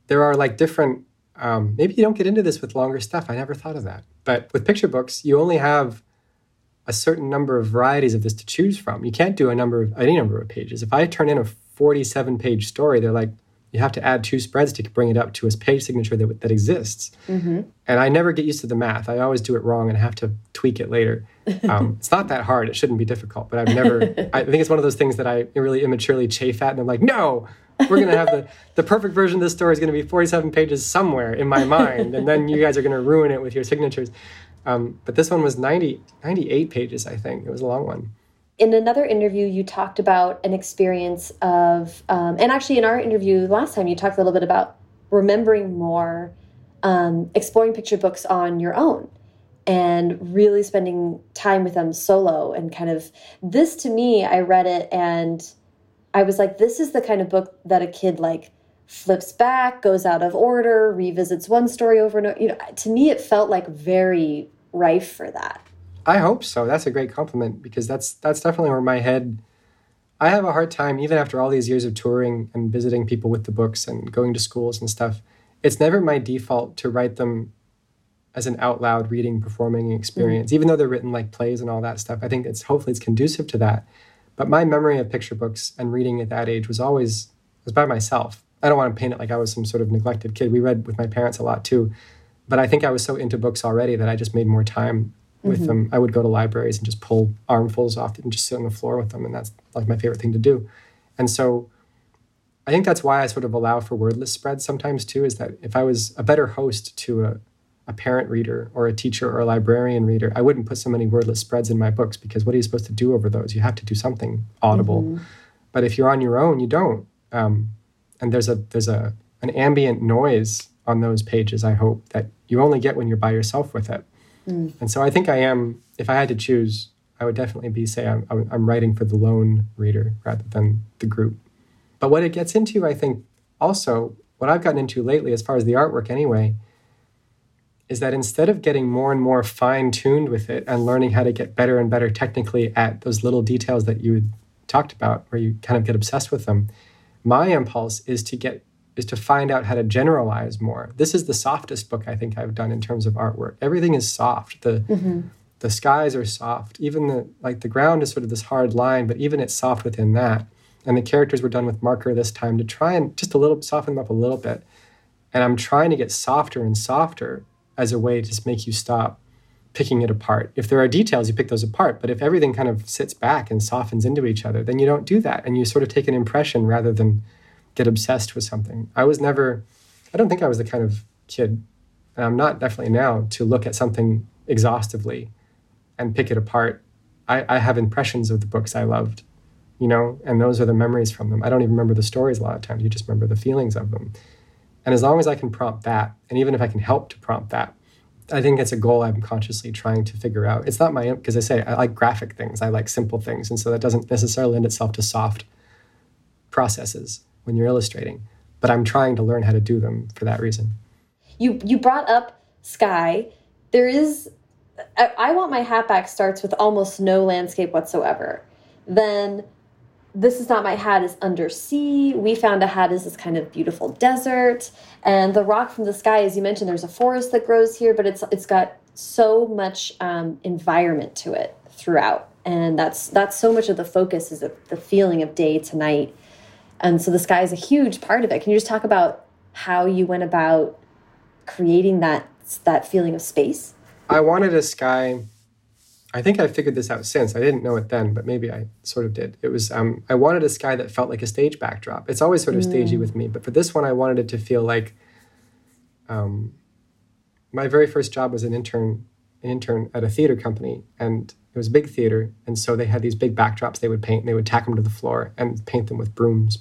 There are like different um, maybe you don't get into this with longer stuff i never thought of that but with picture books you only have a certain number of varieties of this to choose from. You can't do a number of any number of pages. If i turn in a 47 page story they're like you have to add two spreads to bring it up to a page signature that, that exists. Mm-hmm. And I never get used to the math. I always do it wrong and have to tweak it later. Um, it's not that hard. It shouldn't be difficult, but I've never, I think it's one of those things that I really immaturely chafe at. And I'm like, no, we're going to have the, the perfect version of this story is going to be 47 pages somewhere in my mind. And then you guys are going to ruin it with your signatures. Um, but this one was 90, 98 pages, I think. It was a long one in another interview, you talked about an experience of, um, and actually in our interview last time, you talked a little bit about remembering more, um, exploring picture books on your own, and really spending time with them solo. And kind of this to me, I read it and I was like, this is the kind of book that a kid like flips back, goes out of order, revisits one story over and over. You know, to me, it felt like very rife for that. I hope so. That's a great compliment because that's that's definitely where my head. I have a hard time even after all these years of touring and visiting people with the books and going to schools and stuff. It's never my default to write them as an out loud reading performing experience, mm even though they're written like plays and all that stuff. I think it's hopefully it's conducive to that. But my memory of picture books and reading at that age was always was by myself. I don't want to paint it like I was some sort of neglected kid. We read with my parents a lot too, but I think I was so into books already that I just made more time with mm-hmm. them. I would go to libraries and just pull armfuls off and just sit on the floor with them, and that's like my favorite thing to do. And so, I think that's why I sort of allow for wordless spreads sometimes too. Is that if I was a better host to a, a parent reader or a teacher or a librarian reader, I wouldn't put so many wordless spreads in my books because what are you supposed to do over those? You have to do something audible. Mm-hmm. But if you're on your own, you don't. Um, and there's a there's a an ambient noise on those pages. I hope that you only get when you're by yourself with it. Mm. And so I think I am, if I had to choose, I would definitely be say I'm, I'm writing for the lone reader rather than the group. But what it gets into, I think, also, what I've gotten into lately, as far as the artwork anyway, is that instead of getting more and more fine tuned with it and learning how to get better and better technically at those little details that you talked about, where you kind of get obsessed with them, my impulse is to get is to find out how to generalize more. This is the softest book I think I've done in terms of artwork. Everything is soft. The mm-hmm. the skies are soft. Even the like the ground is sort of this hard line, but even it's soft within that. And the characters were done with marker this time to try and just a little soften them up a little bit. And I'm trying to get softer and softer as a way to just make you stop picking it apart. If there are details, you pick those apart. But if everything kind of sits back and softens into each other, then you don't do that. And you sort of take an impression rather than get obsessed with something. I was never, I don't think I was the kind of kid, and I'm not definitely now, to look at something exhaustively and pick it apart. I, I have impressions of the books I loved, you know, and those are the memories from them. I don't even remember the stories a lot of times. You just remember the feelings of them. And as long as I can prompt that, and even if I can help to prompt that, I think it's a goal I'm consciously trying to figure out. It's not my, because I say I like graphic things, I like simple things. And so that doesn't necessarily lend itself to soft processes when you're illustrating, but I'm trying to learn how to do them for that reason. You you brought up sky. There is I, I want my hat back starts with almost no landscape whatsoever. Then this is not my hat is undersea. We found a hat is this kind of beautiful desert, and the rock from the sky, as you mentioned, there's a forest that grows here, but it's it's got so much um, environment to it throughout, and that's that's so much of the focus is the feeling of day to night and so the sky is a huge part of it. Can you just talk about how you went about creating that that feeling of space? I wanted a sky. I think I figured this out since. I didn't know it then, but maybe I sort of did. It was um, I wanted a sky that felt like a stage backdrop. It's always sort of mm. stagey with me, but for this one, I wanted it to feel like. Um, my very first job was an intern, an intern at a theater company, and it was a big theater, and so they had these big backdrops they would paint, and they would tack them to the floor and paint them with brooms.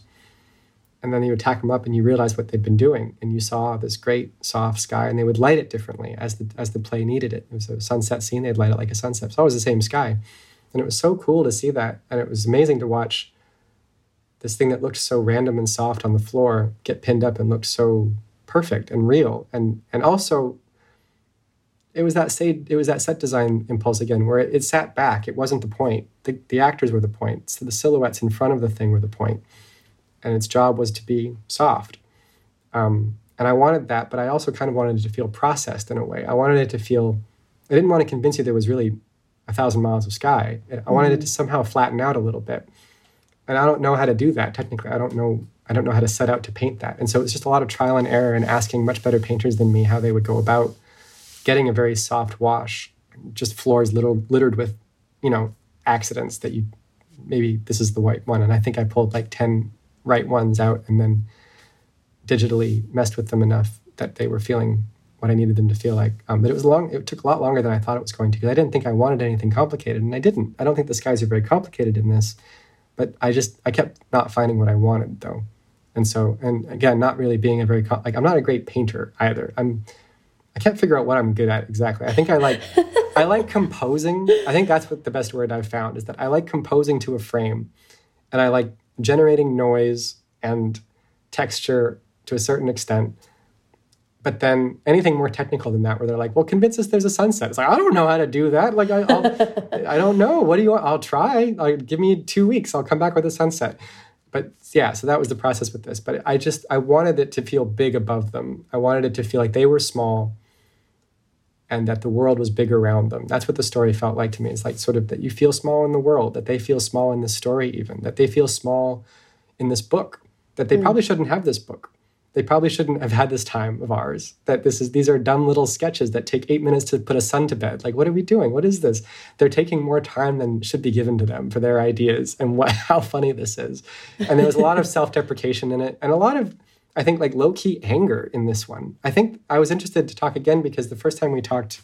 And then you would tack them up, and you realize what they'd been doing, and you saw this great soft sky, and they would light it differently as the as the play needed it. It was a sunset scene; they'd light it like a sunset. It's always the same sky, and it was so cool to see that, and it was amazing to watch this thing that looked so random and soft on the floor get pinned up and looked so perfect and real, and and also it was that set, it was that set design impulse again where it, it, sat back. It wasn't the point. The, the actors were the point so the silhouettes in front of the thing were the point. And its job was to be soft. Um, and i wanted that but i also kind of wanted it to feel processed in a way. I wanted it to feel i didn't want to convince you there was really a thousand miles of sky. I wanted mm-hmm. it to somehow flatten out a little bit. And i don't know how to do that technically. I don't know I don't know how to set out to paint that. And so it's just a lot of trial and error and asking much better painters than me how they would go about getting a very soft wash, just floors little, littered with, you know, accidents that you maybe this is the white one. And I think I pulled like 10 right ones out and then digitally messed with them enough that they were feeling what I needed them to feel like. Um, but it was long. It took a lot longer than I thought it was going to because I didn't think I wanted anything complicated, and I didn't. I don't think the skies are very complicated in this, but I just I kept not finding what I wanted though, and so and again, not really being a very like I'm not a great painter either. I'm I can't figure out what I'm good at exactly. I think I like I (laughs) like composing. I think that's what the best word I've found is that I like composing to a frame, and I like generating noise and texture to a certain extent but then anything more technical than that, where they're like, "Well, convince us there's a sunset." It's like I don't know how to do that. Like I, I'll, (laughs) I don't know. What do you? want? I'll try. I'll, give me two weeks. I'll come back with a sunset. But yeah, so that was the process with this. But I just I wanted it to feel big above them. I wanted it to feel like they were small, and that the world was big around them. That's what the story felt like to me. It's like sort of that you feel small in the world, that they feel small in the story, even that they feel small in this book, that they mm. probably shouldn't have this book they probably shouldn't have had this time of ours that this is these are dumb little sketches that take eight minutes to put a son to bed like what are we doing what is this they're taking more time than should be given to them for their ideas and what (laughs) how funny this is and there was a lot of self-deprecation in it and a lot of i think like low-key anger in this one i think i was interested to talk again because the first time we talked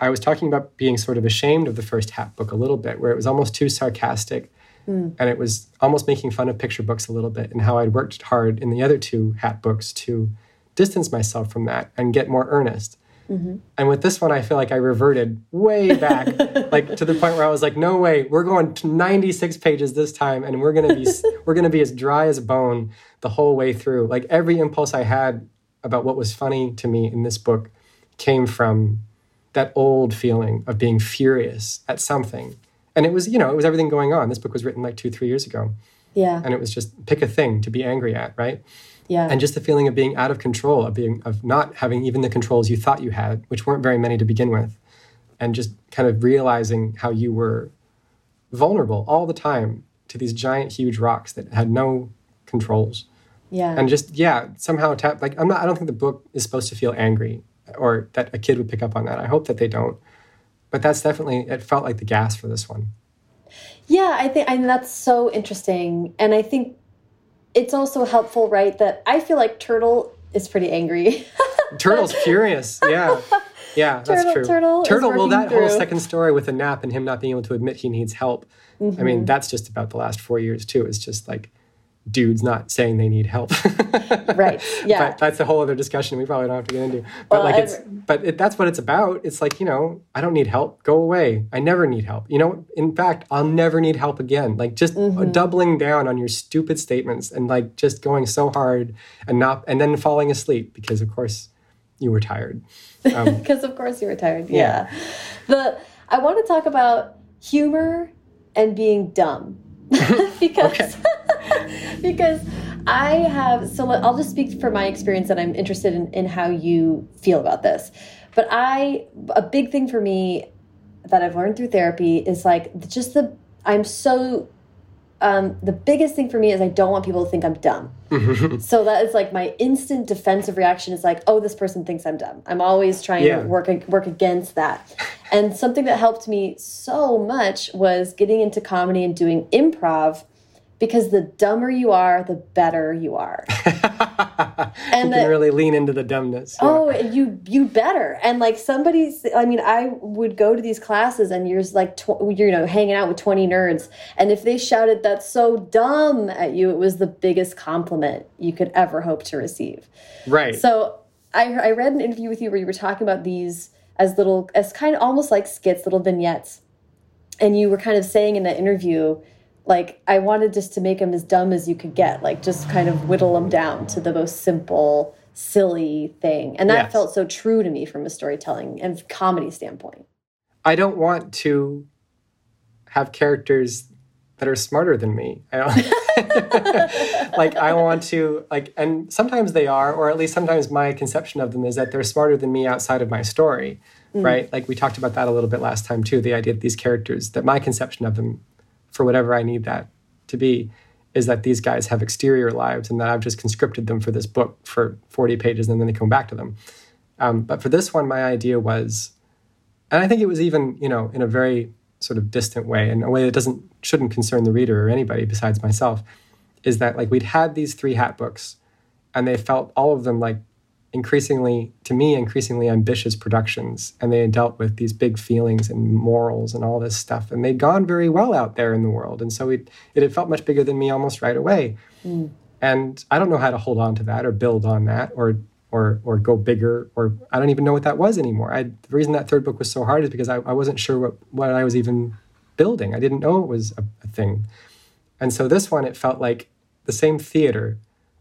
i was talking about being sort of ashamed of the first hat book a little bit where it was almost too sarcastic Mm. And it was almost making fun of picture books a little bit and how I'd worked hard in the other two hat books to distance myself from that and get more earnest. Mm-hmm. And with this one, I feel like I reverted way back, (laughs) like to the point where I was like, "No way, we're going to 96 pages this time, and we're gonna be (laughs) we're gonna be as dry as a bone the whole way through." Like every impulse I had about what was funny to me in this book came from that old feeling of being furious at something. And it was you know it was everything going on. This book was written like two three years ago. Yeah. And it was just pick a thing to be angry at right yeah. And just the feeling of being out of control of being of not having even the controls you thought you had which weren't very many to begin with and just kind of realizing how you were vulnerable all the time to these giant huge rocks that had no controls. Yeah. And just yeah somehow tap like i'm not i don't think the book is supposed to feel angry or that a kid would pick up on that. I hope that they don't. But that's definitely it felt like the gas for this one. Yeah i think I mean that's so interesting. And i think it's also helpful right that i feel like turtle is pretty angry (laughs) turtle's furious yeah (laughs) yeah that's turtle, true turtle turtle well that through. whole second story with the nap and him not being able to admit he needs help mm -hmm. i mean mm-hmm. that's just about the last four years too it's just like dudes not saying they need help. (laughs) right. Yeah. But that's a whole other discussion we probably don't have to get into. But well, like it's but it, that's what it's about. It's like, you know, I don't need help. Go away. I never need help. You know, in fact, I'll never need help again. Like just mm-hmm. doubling down on your stupid statements and like just going so hard and not and then falling asleep because of course you were tired. Because um, (laughs) of course you were tired. Yeah. yeah. The I want to talk about humor and being dumb. (laughs) because (laughs) because I have so I'll just speak for my experience and I'm interested in, in how you feel about this. But I a big thing for me that I've learned through therapy is like just the I'm so um, the biggest thing for me is I don't want people to think I'm dumb. (laughs) so that is like my instant defensive reaction is like, oh, this person thinks I'm dumb. I'm always trying yeah. to work work against that. and something that helped me so much was getting into comedy and doing improv because the dumber you are, the better you are. (laughs) and you can really lean into the dumbness. Yeah. Oh, you you better. And like somebody's, I mean, I would go to these classes and you're like, you know, hanging out with 20 nerds. And if they shouted, that's so dumb at you, it was the biggest compliment you could ever hope to receive. Right. So I, I read an interview with you where you were talking about these as little, as kind of almost like skits, little vignettes. And you were kind of saying in that interview, like I wanted just to make them as dumb as you could get, like just kind of whittle them down to the most simple, silly thing. And that yes. felt so true to me from a storytelling and comedy standpoint. I don't want to have characters that are smarter than me. I don't (laughs) like I want to like and sometimes they are or at least sometimes my conception of them is that they're smarter than me outside of my story, mm. right? Like we talked about that a little bit last time too, the idea that these characters that my conception of them for whatever I need that to be is that these guys have exterior lives and that I've just conscripted them for this book for 40 pages and then they come back to them. Um, but for this one, my idea was, and I think it was even, you know, in a very sort of distant way, in a way that doesn't shouldn't concern the reader or anybody besides myself, is that like we'd had these three hat books, and they felt all of them like increasingly, to me, increasingly ambitious productions. And they had dealt with these big feelings and morals and all this stuff. And they'd gone very well out there in the world. And so it, it had felt much bigger than me almost right away. Mm. And I don't know how to hold on to that or build on that or or or go bigger or I don't even know what that was anymore. I, the reason that third book was so hard is because I, I wasn't sure what, what I was even building. I didn't know it was a, a thing. And so this one, it felt like the same theater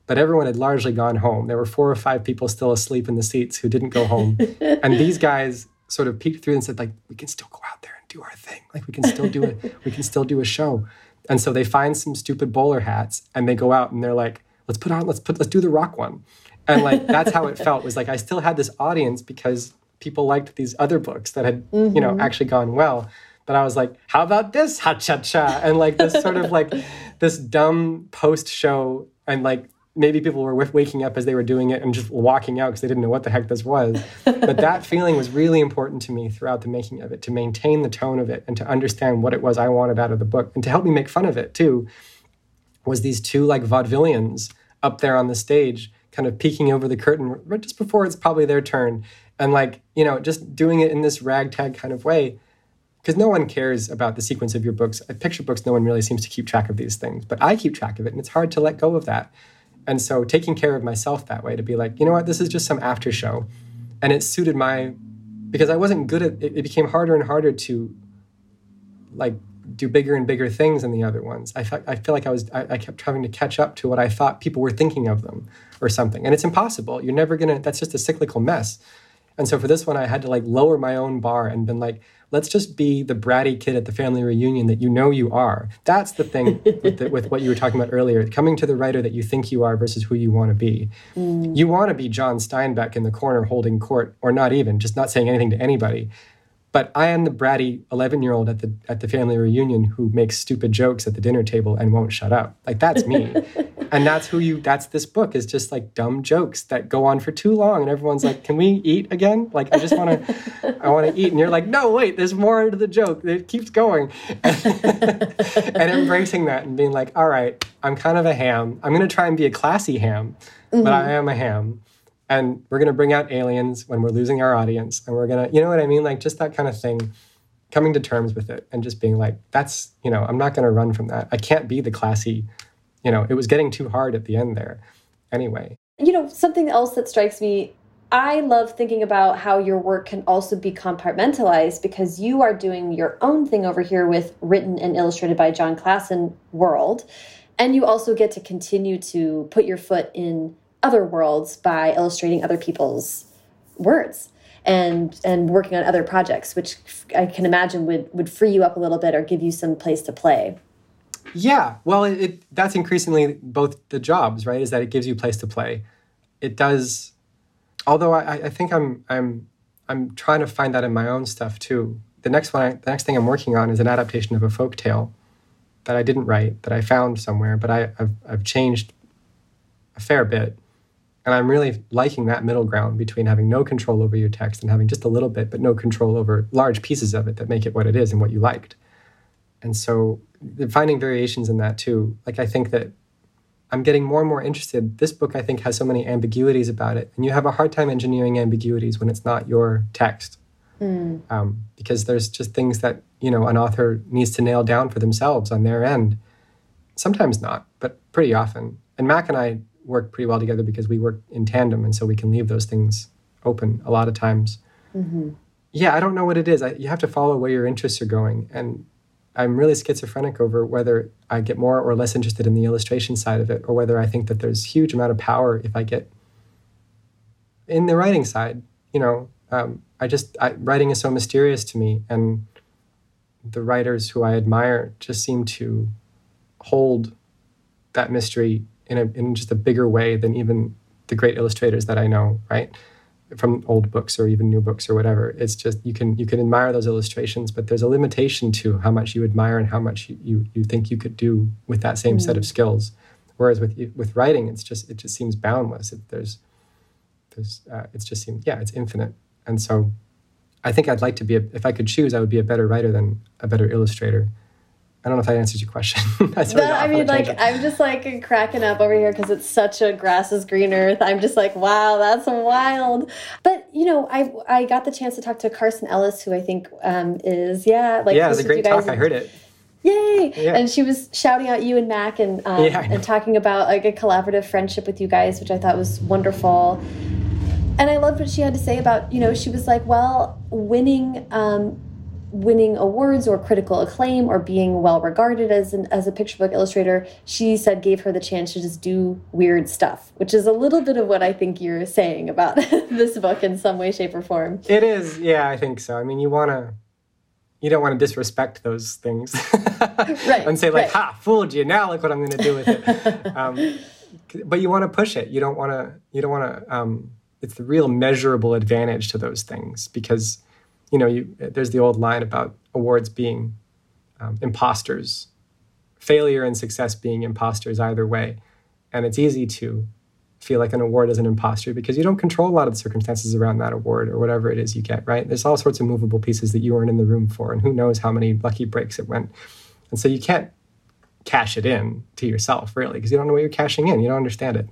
but everyone had largely gone home. There were four or five people still asleep in the seats who didn't go home. and (laughs) these guys sort of peeked through and said, like, we can still go out there and do our thing. Like we can still do it, (laughs) we can still do a show. And so they find some stupid bowler hats and they go out and they're like, let's put on, let's put, let's do the rock one. And like that's how it felt. Was like I still had this audience because people liked these other books that had, mm-hmm. you know, mm-hmm. actually gone well. But I was like, how about this ha cha cha? And like this sort of like this dumb post show and like maybe people were waking up as they were doing it and just walking out because they didn't know what the heck this was. (laughs) but that feeling was really important to me throughout the making of it to maintain the tone of it and to understand what it was I wanted out of the book and to help me make fun of it too. Was these two like vaudevillians up there on the stage, kind of peeking over the curtain right just before it's probably their turn, and like you know just doing it in this ragtag kind of way because no one cares about the sequence of your books. At Picture books, no one really seems to keep track of these things, but I keep track of it, and it's hard to let go of that. And so taking care of myself that way to be like, you know what, this is just some after show. And it suited my, because I wasn't good at it, it became harder and harder to like do bigger and bigger things than the other ones. I, felt, I feel like I was, I, I kept having to catch up to what I thought people were thinking of them or something. And it's impossible. You're never to, that's just a cyclical mess. And so for this one, I had to like lower my own bar and been like, let's just be the bratty kid at the family reunion that you know you are. That's the thing (laughs) with, the, with, what you were talking about earlier, coming to the writer that you think you are versus who you want to be. Mm. You want to be John Steinbeck in the corner holding court, or not even, just not saying anything to anybody. But I am the bratty 11 year old at the, at the family reunion who makes stupid jokes at the dinner table and won't shut up. Like, that's me. (laughs) and that's who you that's this book is just like dumb jokes that go on for too long and everyone's like can we eat again? Like i just want to i want to eat. And you're like no wait there's more to the joke. It keeps going. (laughs) And embracing that and being like all right i'm kind of a ham. I'm going to try and be a classy ham mm-hmm. but i am a ham. And we're going to bring out aliens when we're losing our audience. And we're going to you know what i mean? Like just that kind of thing coming to terms with it and just being like that's you know i'm not going to run from that. I can't be the classy you know, it was getting too hard at the end there. Anyway. You know, something else that strikes me I love thinking about how your work can also be compartmentalized because you are doing your own thing over here with written and illustrated by Jon Klassen world. And you also get to continue to put your foot in other worlds by illustrating other people's words and and working on other projects, which I can imagine would would free you up a little bit or give you some place to play. Yeah, well, it, it, that's increasingly both the jobs, right? Is that it gives you place to play. It does, although I, I think I'm I'm I'm trying to find that in my own stuff too. The next one, I, the next thing I'm working on is an adaptation of a folk tale that I didn't write, that I found somewhere, but I, I've I've changed a fair bit, and I'm really liking that middle ground between having no control over your text and having just a little bit, but no control over large pieces of it that make it what it is and what you liked. And so finding variations in that too. Like I think that I'm getting more and more interested. This book I think has so many ambiguities about it, and you have a hard time engineering ambiguities when it's not your text, mm. um, because there's just things that you know an author needs to nail down for themselves on their end. Sometimes not, but pretty often. And Mac and I work pretty well together because we work in tandem, and so we can leave those things open a lot of times. Mm-hmm. Yeah, I don't know what it is. I, you have to follow where your interests are going, and I'm really schizophrenic over whether I get more or less interested in the illustration side of it, or whether I think that there's huge amount of power if I get in the writing side. You know, um, I just I, writing is so mysterious to me, and the writers who I admire just seem to hold that mystery in a in just a bigger way than even the great illustrators that I know. Right? From old books or even new books or whatever. It's just you can you can admire those illustrations, but there's a limitation to how much you admire and how much you you, you think you could do with that same mm. set of skills. Whereas with with writing, it's just it just seems boundless. It, there's there's uh, it's just seems yeah, it's infinite. And so, I think I'd like to be a, if I could choose, I would be a better writer than a better illustrator. I don't know if that answers your question. no, (laughs) I mean, like, I'm just like cracking up over here because it's such a grass is green earth. I'm just like, wow, that's wild. But you know, I I got the chance to talk to Carson Ellis, who I think um, is yeah, like yeah, it was a great talk. I heard it. Yay! Yeah. And she was shouting out you and Mac and um, yeah, and talking about like a collaborative friendship with you guys, which I thought was wonderful. And I loved what she had to say about you know she was like, well, winning um, winning awards or critical acclaim or being well regarded as an as a picture book illustrator, she said gave her the chance to just do weird stuff, which is a little bit of what I think you're saying about (laughs) this book in some way, shape, or form. It is, yeah, I think so. I mean, you want to. You don't want to disrespect those things, (laughs) right? and say like, right. "Ha, fooled you! Now look what I'm going to do with it." (laughs) um, but you want to push it. You don't want to. You don't want to. Um, it's the real measurable advantage to those things because you know, you, there's the old line about awards being um, imposters, failure and success being imposters either way. And it's easy to feel like an award is an imposter because you don't control a lot of the circumstances around that award or whatever it is you get, right? There's all sorts of movable pieces that you weren't in the room for, and who knows how many lucky breaks it went. And so you can't cash it in to yourself, really, because you don't know what you're cashing in. You don't understand it.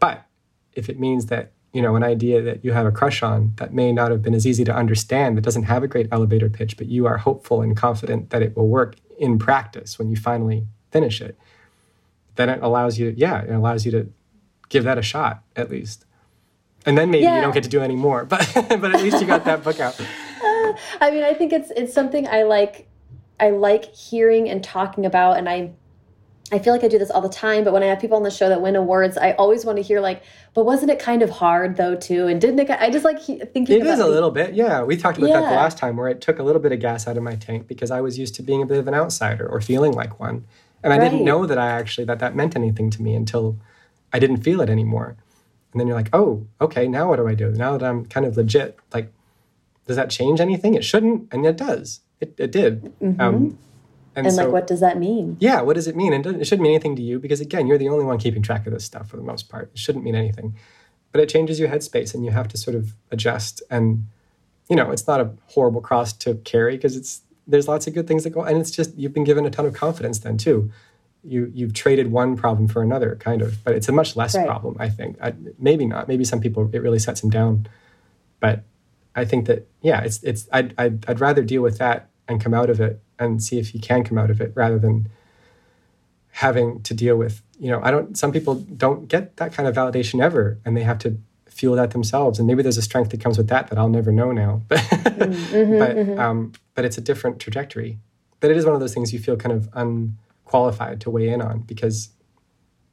But if it means that you know, an idea that you have a crush on that may not have been as easy to understand, that doesn't have a great elevator pitch, but you are hopeful and confident that it will work in practice when you finally finish it, then it allows you, yeah, it allows you to give that a shot at least. And then maybe yeah. you don't get to do any more, (laughs) but but at least you got that book out. Uh, (laughs) I mean, I think it's it's something I like. I like hearing and talking about, and I I feel like I do this all the time, but when I have people on the show that win awards, I always want to hear like, but wasn't it kind of hard though too? And didn't it? I just like thinking. It is a little bit, yeah. We talked about yeah. that the last time, where it took a little bit of gas out of my tank because I was used to being a bit of an outsider or feeling like one, and I right. didn't know that I actually that that meant anything to me until I didn't feel it anymore. And then you're like, oh, okay, now what do I do? Now that I'm kind of legit, like, does that change anything? It shouldn't, and it does. It, it did. Mm -hmm. um, and, and so, like, what does that mean? Yeah, what does it mean? And it shouldn't mean anything to you because, again, you're the only one keeping track of this stuff for the most part. It shouldn't mean anything. But it changes your headspace and you have to sort of adjust. And, you know, it's not a horrible cross to carry because it's, there's lots of good things that go, and it's just, you've been given a ton of confidence then too. You, you've traded one problem for another, kind of, but it's a much less right. problem, I think. I, maybe not. Maybe some people, it really sets them down. But I think that, yeah, it's, it's, I'd, I'd, I'd rather deal with that and come out of it and see if you can come out of it rather than having to deal with you know i don't some people don't get that kind of validation ever and they have to feel that themselves. And maybe there's a strength that comes with that that i'll never know now. (laughs) But mm-hmm, but mm-hmm. Um, but it's a different trajectory. But it is one of those things you feel kind of unqualified to weigh in on because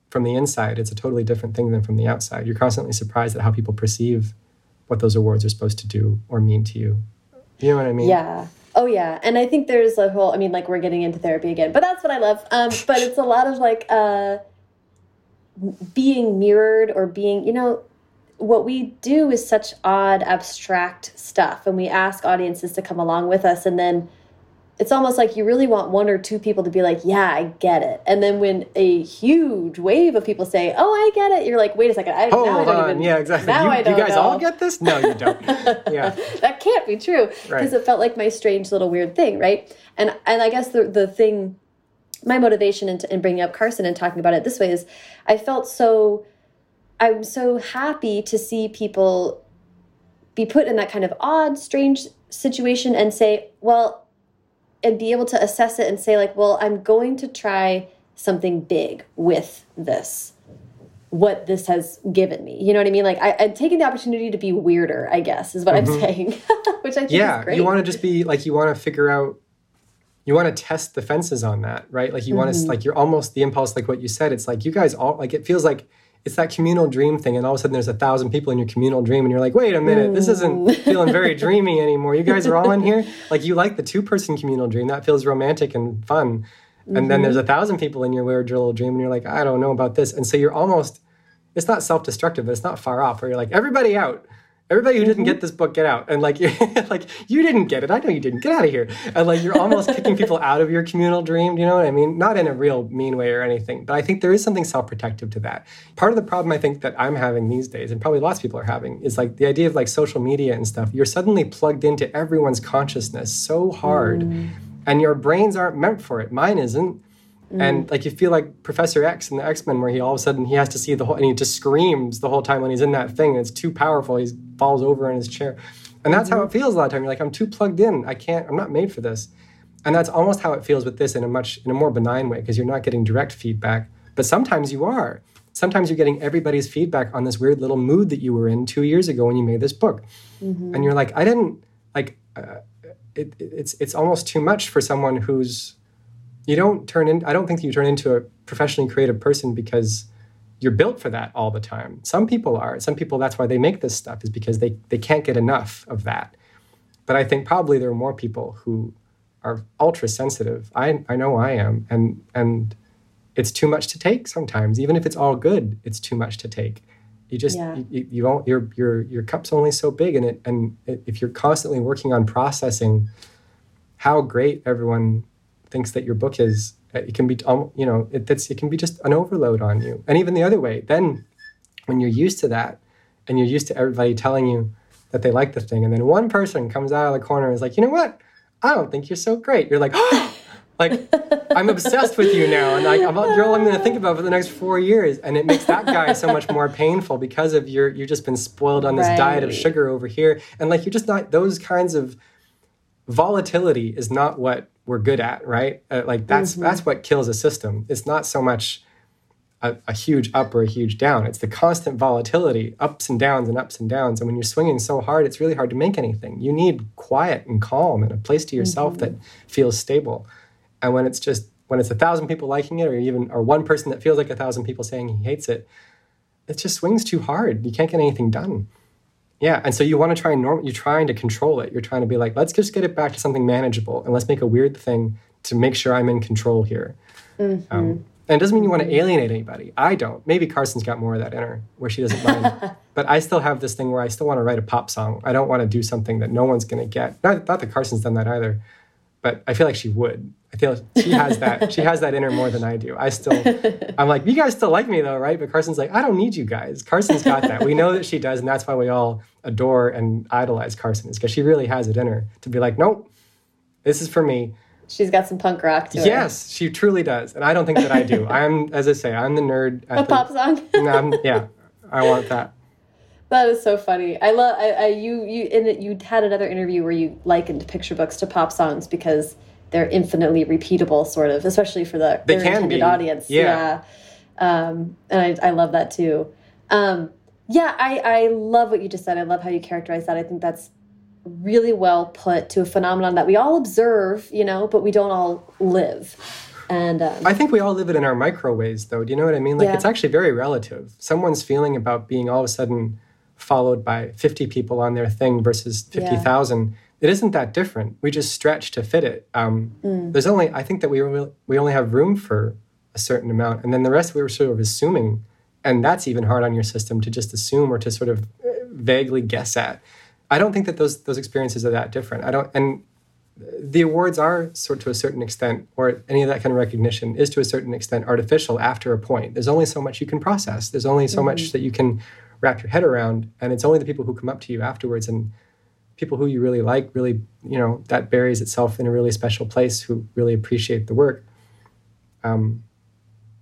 from the inside it's a totally different thing than from the outside. You're constantly surprised at how people perceive what those awards are supposed to do or mean to you. You know what i mean? Yeah Oh yeah, and I think there's a whole. I mean, like we're getting into therapy again, but that's what I love. Um, but it's a lot of like uh, being mirrored or being, you know, what we do is such odd, abstract stuff, and we ask audiences to come along with us, and then it's almost like you really want one or two people to be like, yeah, I get it. And then when a huge wave of people say, oh, I get it, you're like, wait a second. I, Hold I on. Even, yeah, exactly. Now you, I don't you guys know. all get this? No, you don't. (laughs) Yeah. that can't be true because right. it felt like my strange little weird thing, right? And, and I guess the, the thing, my motivation in, in bringing up Carson and talking about it this way is I felt so, I'm so happy to see people be put in that kind of odd, strange situation and say, well, and be able to assess it and say like, well, I'm going to try something big with this what this has given me. You know what I mean? Like I, am taking the opportunity to be weirder, I guess, is what mm -hmm. I'm mm-hmm. saying. (laughs) Which I think yeah, you want to just be like you want to figure out you want to test the fences on that, right? Like you mm -hmm. want to like you're almost the impulse, like what you said. It's like you guys all like it feels like it's that communal dream thing and all of a sudden there's a thousand people in your communal dream and you're like wait a minute this isn't (laughs) feeling very dreamy anymore. You guys are all in here? Like you like the two person communal dream that feels romantic and fun. And mm-hmm. then there's a thousand people in your weird little dream and you're like i don't know about this. And so you're almost it's not self-destructive but it's not far off where you're like everybody out Everybody who didn't get this book, get out. And like, (laughs) like you didn't get it. I know you didn't. Get out of here. And like, you're almost kicking people out of your communal dream. Do you know what I mean? Not in a real mean way or anything, but I think there is something self-protective to that. Part of the problem I think that I'm having these days, and probably lots of people are having, is like the idea of like social media and stuff. You're suddenly plugged into everyone's consciousness so hard, mm. and your brains aren't meant for it. Mine isn't. Mm. And like you feel like Professor X in the X Men, where he all of a sudden he has to see the whole, and he just screams the whole time when he's in that thing. And it's too powerful. He falls over in his chair, and that's mm-hmm. how it feels a lot of time. You're like, I'm too plugged in. I can't. I'm not made for this. And that's almost how it feels with this in a much in a more benign way because you're not getting direct feedback, but sometimes you are. Sometimes you're getting everybody's feedback on this weird little mood that you were in two years ago when you made this book, mm-hmm. and you're like, I didn't like. Uh, it, it's it's almost too much for someone who's you don't turn in i don't think you turn into a professionally creative person because you're built for that all the time. Some people are. Some people that's why they make this stuff is because they they can't get enough of that. But i think probably there are more people who are ultra sensitive. I i know i am. And and it's too much to take sometimes. Even if it's all good it's too much to take. You just yeah. you, you not your your your cup's only so big and it and it, if you're constantly working on processing how great everyone thinks that your book is uh, it can be you know it, it's, it can be just an overload on you. And even the other way then when you're used to that and you're used to everybody telling you that they like the thing and then one person comes out of the corner and is like you know what? I don't think you're so great. You're like oh! (laughs) like i'm obsessed with you now. And like I'm, you're all i'm going to think about for the next four years. And it makes that guy so much more painful because of your you've just been spoiled on this right. diet of sugar over here. And like you're just not those kinds of volatility is not what we're good at, right? Uh, like that's mm-hmm. that's what kills a system. It's not so much a, a, huge up or a huge down. It's the constant volatility, ups and downs and ups and downs. And when you're swinging so hard, it's really hard to make anything. You need quiet and calm and a place to yourself mm-hmm. that feels stable. And when it's just when it's a thousand people liking it, or even or one person that feels like a thousand people saying he hates it, it just swings too hard. You can't get anything done. Yeah, and so you want to try and norm- you're trying to control it. You're trying to be like, let's just get it back to something manageable, and let's make a weird thing to make sure I'm in control here. Mm-hmm. Um, and it doesn't mean you want to alienate anybody. I don't. Maybe Carson's got more of that in her, where she doesn't mind. (laughs) but I still have this thing where I still want to write a pop song. I don't want to do something that no one's going to get. Not, not that Carson's done that either, but I feel like she would. I feel she has that. she has that in her more than I do. I still, (laughs) I'm like, you guys still like me though, right? But Carson's like, I don't need you guys. Carson's got that. We know that she does, and that's why we all adore and idolize Carson, is because she really has it in her to be like, nope, this is for me. She's got some punk rock to yes, her. Yes, she truly does, and I don't think that I do. I'm, as I say, I'm the nerd. a the, pop song. (laughs) I'm, yeah, I want that. That is so funny. I love. I, I you you in it. You had another interview where you likened picture books to pop songs because they're infinitely repeatable, sort of, especially for the they intended be. audience. Yeah. yeah. Um, and I, I love that too. Um, yeah, I, I love what you just said. I love how you characterize that. I think that's really well put to a phenomenon that we all observe, you know, but we don't all live. And um, I think we all live it in our micro ways, though. Do you know what I mean? Like, yeah. it's actually very relative. Someone's feeling about being all of a sudden followed by 50 people on their thing versus 50,000. Yeah it isn't that different. We just stretch to fit it. Um, mm. There's only I think that we really, we only have room for a certain amount, and then the rest we were sort of assuming, and that's even hard on your system to just assume or to sort of uh, vaguely guess at. I don't think that those those experiences are that different. I don't and the awards are sort to a certain extent, or any of that kind of recognition is to a certain extent artificial after a point. There's only so much you can process. There's only so mm-hmm. much that you can wrap your head around, and it's only the people who come up to you afterwards and people who you really like really you know that buries itself in a really special place who really appreciate the work. Um,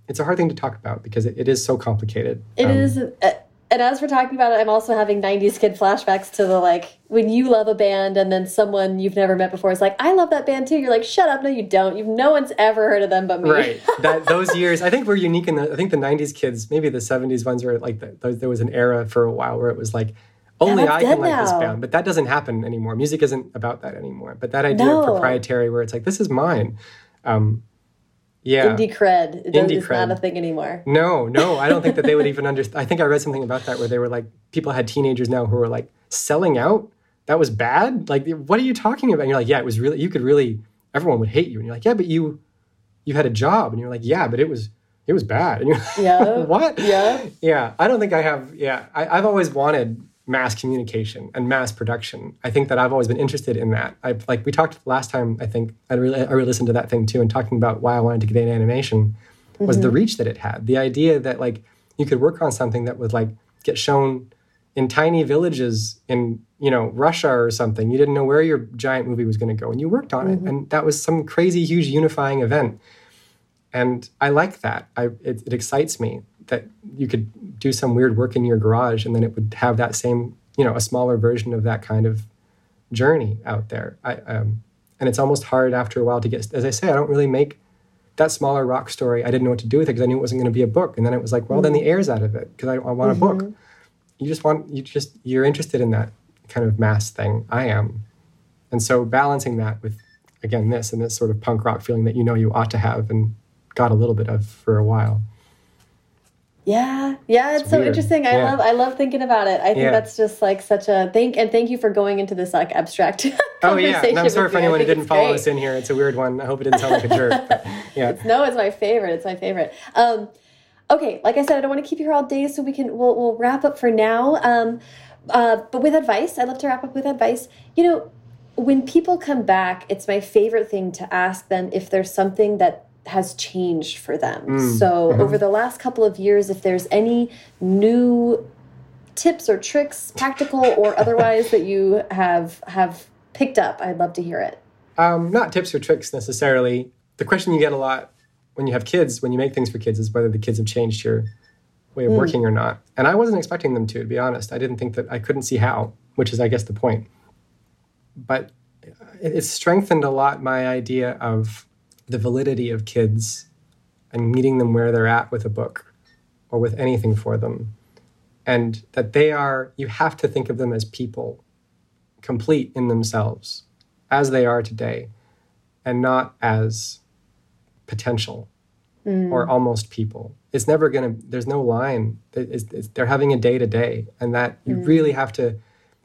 it's a hard thing to talk about because it, it is so complicated. It um, is, uh, and as we're talking about it i'm also having 90s kid flashbacks to the like when you love a band and then someone you've never met before is like i love that band too. You're like shut up. No you don't. You've no one's ever heard of them but me. Right. (laughs) That those years i think we're unique in the i think the 90s kids maybe the 70s ones were like the, there was an era for a while where it was like only I can like now. this band, but that doesn't happen anymore. Music isn't about that anymore. But that idea no. of proprietary, where it's like this is mine. Um, yeah, indie cred. It indie cred. not a thing anymore. No, no, I don't think that they would (laughs) even understand. I think I read something about that where they were like, people had teenagers now who were like selling out. That was bad. Like, what are you talking about? And you're like, yeah, it was really. You could really. Everyone would hate you, and you're like, yeah, but you, you had a job, and you're like, yeah, but it was it was bad. And you're like, yeah, (laughs) what? Yeah, yeah. I don't think I have. Yeah, I, I've always wanted mass communication and mass production. I think that I've always been interested in that. I like we talked last time. I think I really I really listened to that thing too, and talking about why I wanted to get into animation was mm-hmm. the reach that it had. The idea that like you could work on something that would like get shown in tiny villages in you know Russia or something. You didn't know where your giant movie was going to go, and you worked on mm-hmm. it, and that was some crazy, huge unifying event. And I like that. I it, it excites me that you could do some weird work in your garage and then it would have that same you know a smaller version of that kind of journey out there I, um, and it's almost hard after a while to get as i say i don't really make that smaller rock story i didn't know what to do with it because i knew it wasn't going to be a book and then it was like well mm-hmm. then the mm-hmm. air's out of it because I, I, want mm-hmm. a book mm-hmm. you just want you just you're interested in that kind of mass thing i am and so balancing that with again this and this sort of punk rock feeling that you know you ought to have and got a little bit of for a while yeah, yeah, it's, it's so weird. interesting. I yeah. love, I love thinking about it. I think yeah. that's just like such a thank, and thank you for going into this like abstract. (laughs) oh yeah, and I'm sorry for anyone who didn't follow great. us in here. It's a weird one. I hope it didn't sound like a jerk. But, (laughs) yeah, it's, no, it's my favorite. It's my favorite. Um, okay, like I said, I don't want to keep you here all day, so we can we'll we'll wrap up for now. Um, uh, but with advice, I love to wrap up with advice. You know, when people come back, it's my favorite thing to ask them if there's something that has changed for them. Mm. So, mm-hmm. over the last couple of years, if there's any new tips or tricks, practical or otherwise, that you have have picked up, I'd love to hear it. Um, not tips or tricks necessarily. The question you get a lot when you have kids, when you make things for kids, is whether the kids have changed your way of mm. working or not. And I wasn't expecting them to, to be honest. I didn't think that I couldn't see how, which is, I guess, the point. But it's strengthened a lot my idea of the validity of kids and meeting them where they're at with a book or with anything for them. And that they are, you have to think of them as people, complete in themselves, as they are today, and not as potential mm. or almost people. It's never going to, there's no line. It's, it's, they're having a day to day, and that you mm. really have to,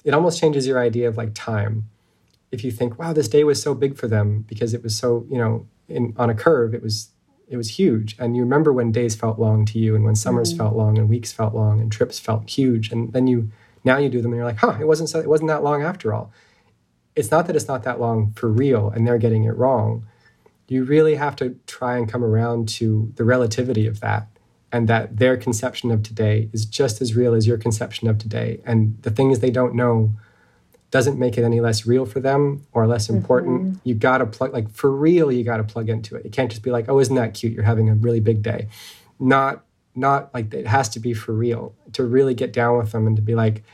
it almost changes your idea of like time. If you think, wow, this day was so big for them because it was so, you know, in, on a curve, it was it was huge. And you remember when days felt long to you, and when summers mm-hmm. felt long, and weeks felt long, and trips felt huge. And then you now you do them, and you're like, huh, it wasn't so, it wasn't that long after all. It's not that it's not that long for real, and they're getting it wrong. You really have to try and come around to the relativity of that, and that their conception of today is just as real as your conception of today. And the things they don't know doesn't make it any less real for them or less important. Mm-hmm. You got to plug, like for real, you got to plug into it. You can't just be like, oh, isn't that cute? You're having a really big day. Not, not like it has to be for real to really get down with them and to be like,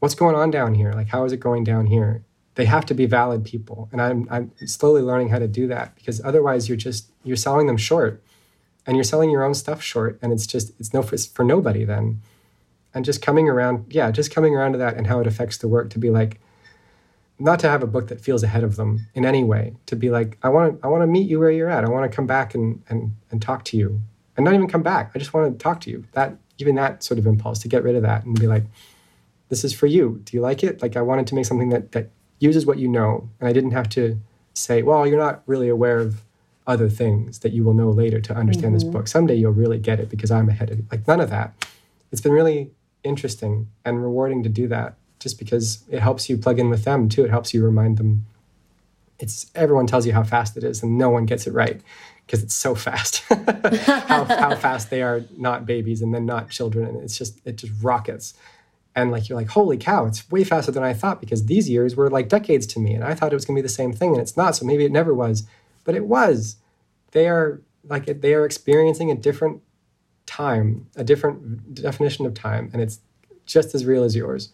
what's going on down here? Like, how is it going down here? They have to be valid people. And I'm, I'm slowly learning how to do that because otherwise you're just, you're selling them short and you're selling your own stuff short. And it's just, it's no, it's for nobody then and just coming around yeah just coming around to that and how it affects the work to be like not to have a book that feels ahead of them in any way to be like i want to i want to meet you where you're at. I want to come back and and and talk to you. And not even come back. I just want to talk to you. That even that sort of impulse to get rid of that and be like this is for you. Do you like it? Like i wanted to make something that that uses what you know. And i didn't have to say well you're not really aware of other things that you will know later to understand mm-hmm. this book. Someday you'll really get it because i'm ahead of you. Like none of that. It's been really interesting and rewarding to do that just because it helps you plug in with them too. It helps you remind them. It's everyone tells you how fast it is, and no one gets it right because it's so fast. (laughs) how, how fast they are not babies and then not children, and it's just it just rockets. And like you're like, holy cow, it's way faster than I thought because these years were like decades to me, and I thought it was gonna be the same thing, and it's not. So maybe it never was, but it was. They are like they are experiencing a different time, a different definition of time, and it's just as real as yours.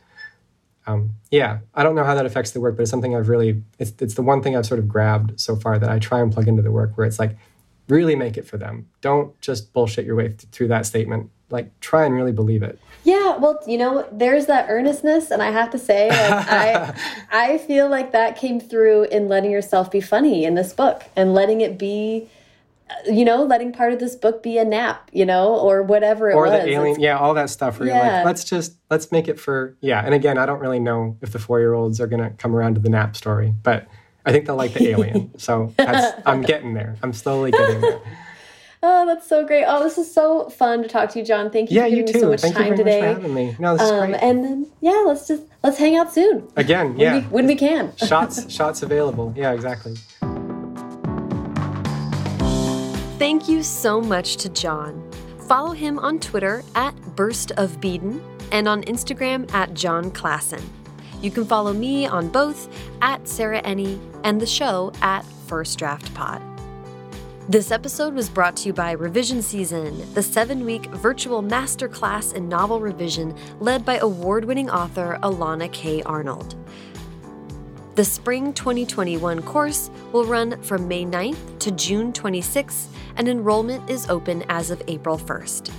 Um, yeah, I don't know how that affects the work, but it's something I've really, it's, it's the one thing I've sort of grabbed so far that I try and plug into the work where it's like, really make it for them. Don't just bullshit your way th- through that statement. Like, try and really believe it. Yeah, well, you know, there's that earnestness, and I have to say, like, I, (laughs) I feel like that came through in letting yourself be funny in this book and letting it be you know, letting part of this book be a nap, you know, or whatever it or was. Or the alien, yeah, all that stuff. Where yeah. like, let's just let's make it for yeah. And again, I don't really know if the four year olds are gonna come around to the nap story, but I think they'll like the alien. (laughs) so I'm getting there. I'm slowly getting there. (laughs) Oh, that's so great. Oh, this is so fun to talk to you, Jon. Thank you Yeah, for you giving too. me so much Thank you time very today. much for having me. No, this is Um, great. and then yeah, let's just let's hang out soon. Again, When yeah. we, when we can. shots shots available. Yeah, exactly. Thank you so much to Jon. Follow him on Twitter at Burst of Beaden and on Instagram at Jon Klassen. You can follow me on both at Sarah Enni and the show at First Draft Pod. This episode was brought to you by Revision Season, the seven week virtual masterclass in novel revision led by award winning author Elana K. Arnold. The Spring 2021 course will run from May 9th to June 26th, and enrollment is open as of April 1st.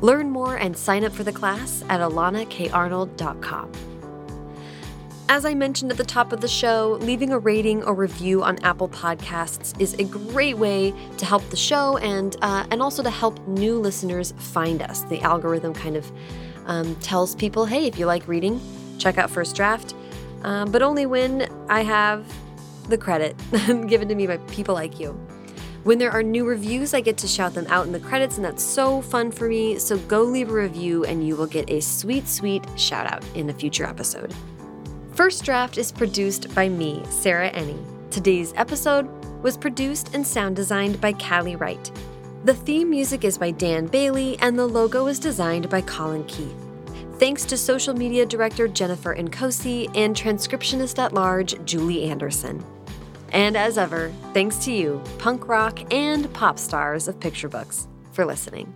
Learn more and sign up for the class at elanakarnold.com. As I mentioned at the top of the show, leaving a rating or review on Apple Podcasts is a great way to help the show and uh, and also to help new listeners find us. The algorithm kind of um, tells people, hey, if you like reading, check out First Draft, um, but only when I have the credit (laughs) given to me by people like you. When there are new reviews, I get to shout them out in the credits, and that's so fun for me. So go leave a review, and you will get a sweet, sweet shout out in a future episode. First Draft is produced by me, Sarah Enni. Today's episode was produced and sound designed by Callie Wright. The theme music is by Dan Bailey, and the logo is designed by Colin Keith. Thanks to social media director Jennifer Nkosi and transcriptionist at large Julie Anderson. And as ever, thanks to you, punk rock and pop stars of picture books, for listening.